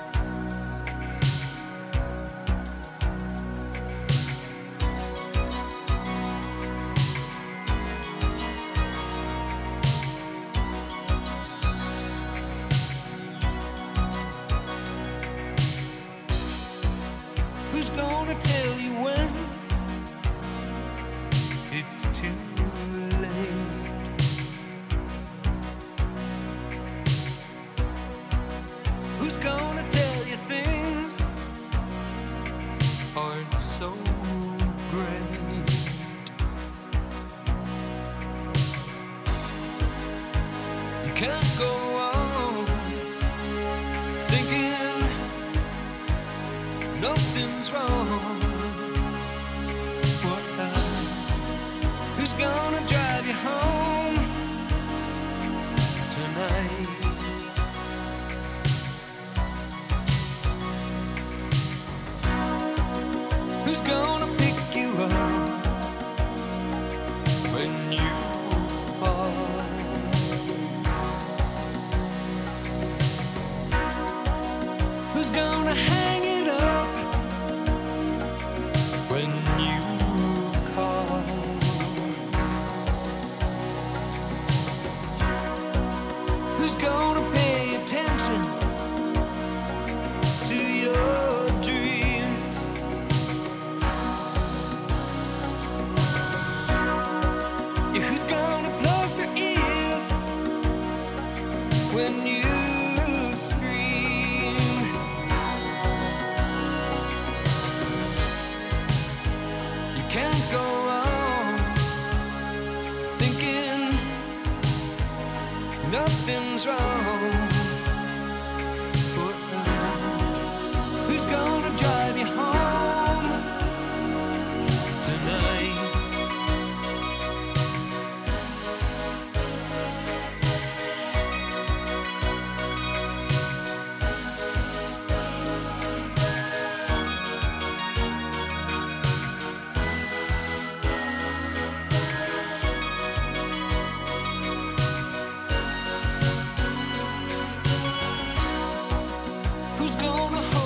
who's gonna hold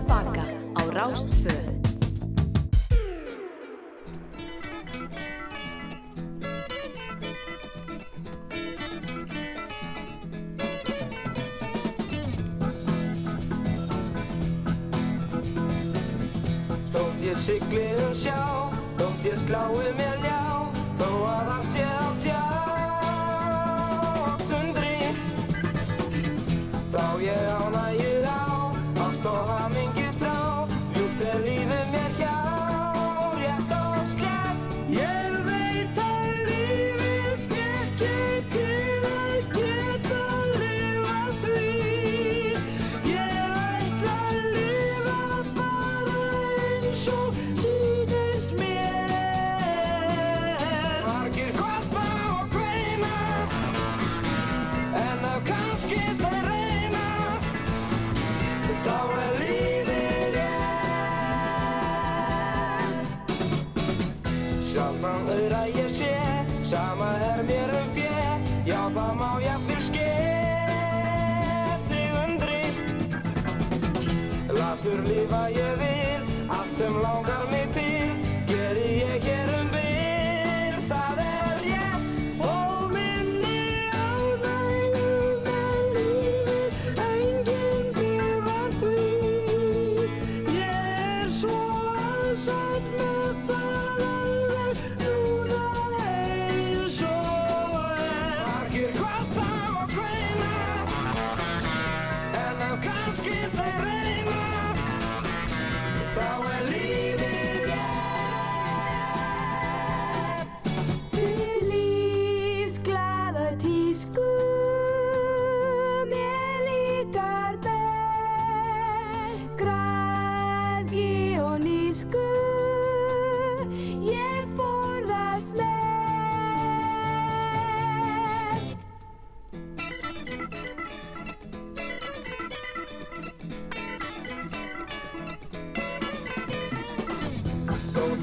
Paca.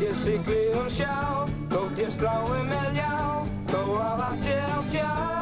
ég sigli um sjá, þótt ég strái með já, þó að allt sé á tjá.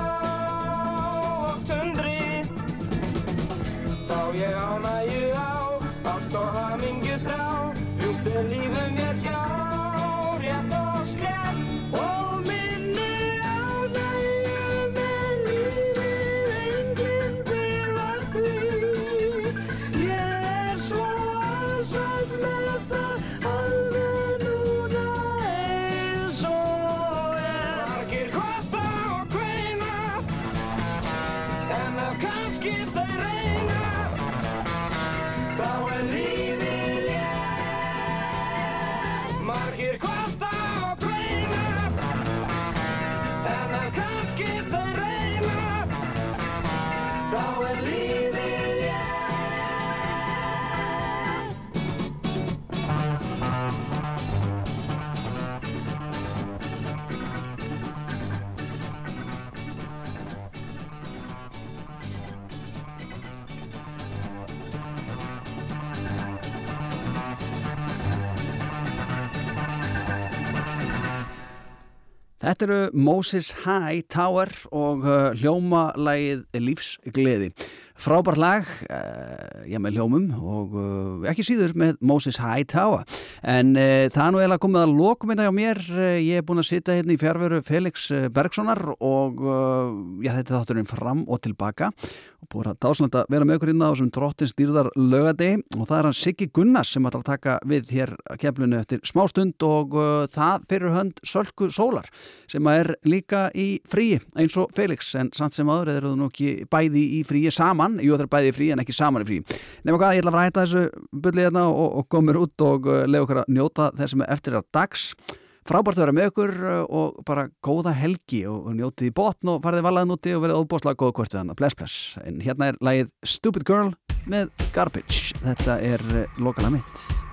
Þetta eru Moses High Tower og uh, hljómalægið Lífsgleði. Frábært lag, uh, ég með hljómum og uh, ekki síður með Moses High Tower. En uh, það er nú eiginlega komið að lokum þetta hjá mér. Ég er búin að sitja hérna í fjárveru Felix Bergsonar og já, þetta er þátturinn fram og tilbaka og búin að dáslanda vera með okkur inn á þessum drottin stýrðar lögadegi og það er hann Siggi Gunnars sem ætlar að taka við hér að keflinu eftir smástund og uh, það fyrir hönd Sölku Sólar sem er líka í fríi eins og Felix en samt sem aður eru nú ekki bæði í fríi saman, jú það er bæði í fríi en ekki saman í fríi. Nefnum hvað, ég ætla að fara að hætta þessu bullið hérna og, og komur út og uh, lefa okkur að njóta þess sem er eftir að dags. Frábært að vera með okkur uh, og bara góða helgi og, njótið í botn og farið valaðan úti og verið óbúslega góð hvort við hann bless bless, en hérna er lagið Stupid Girl með Garbage. Þetta er uh, lokalega mitt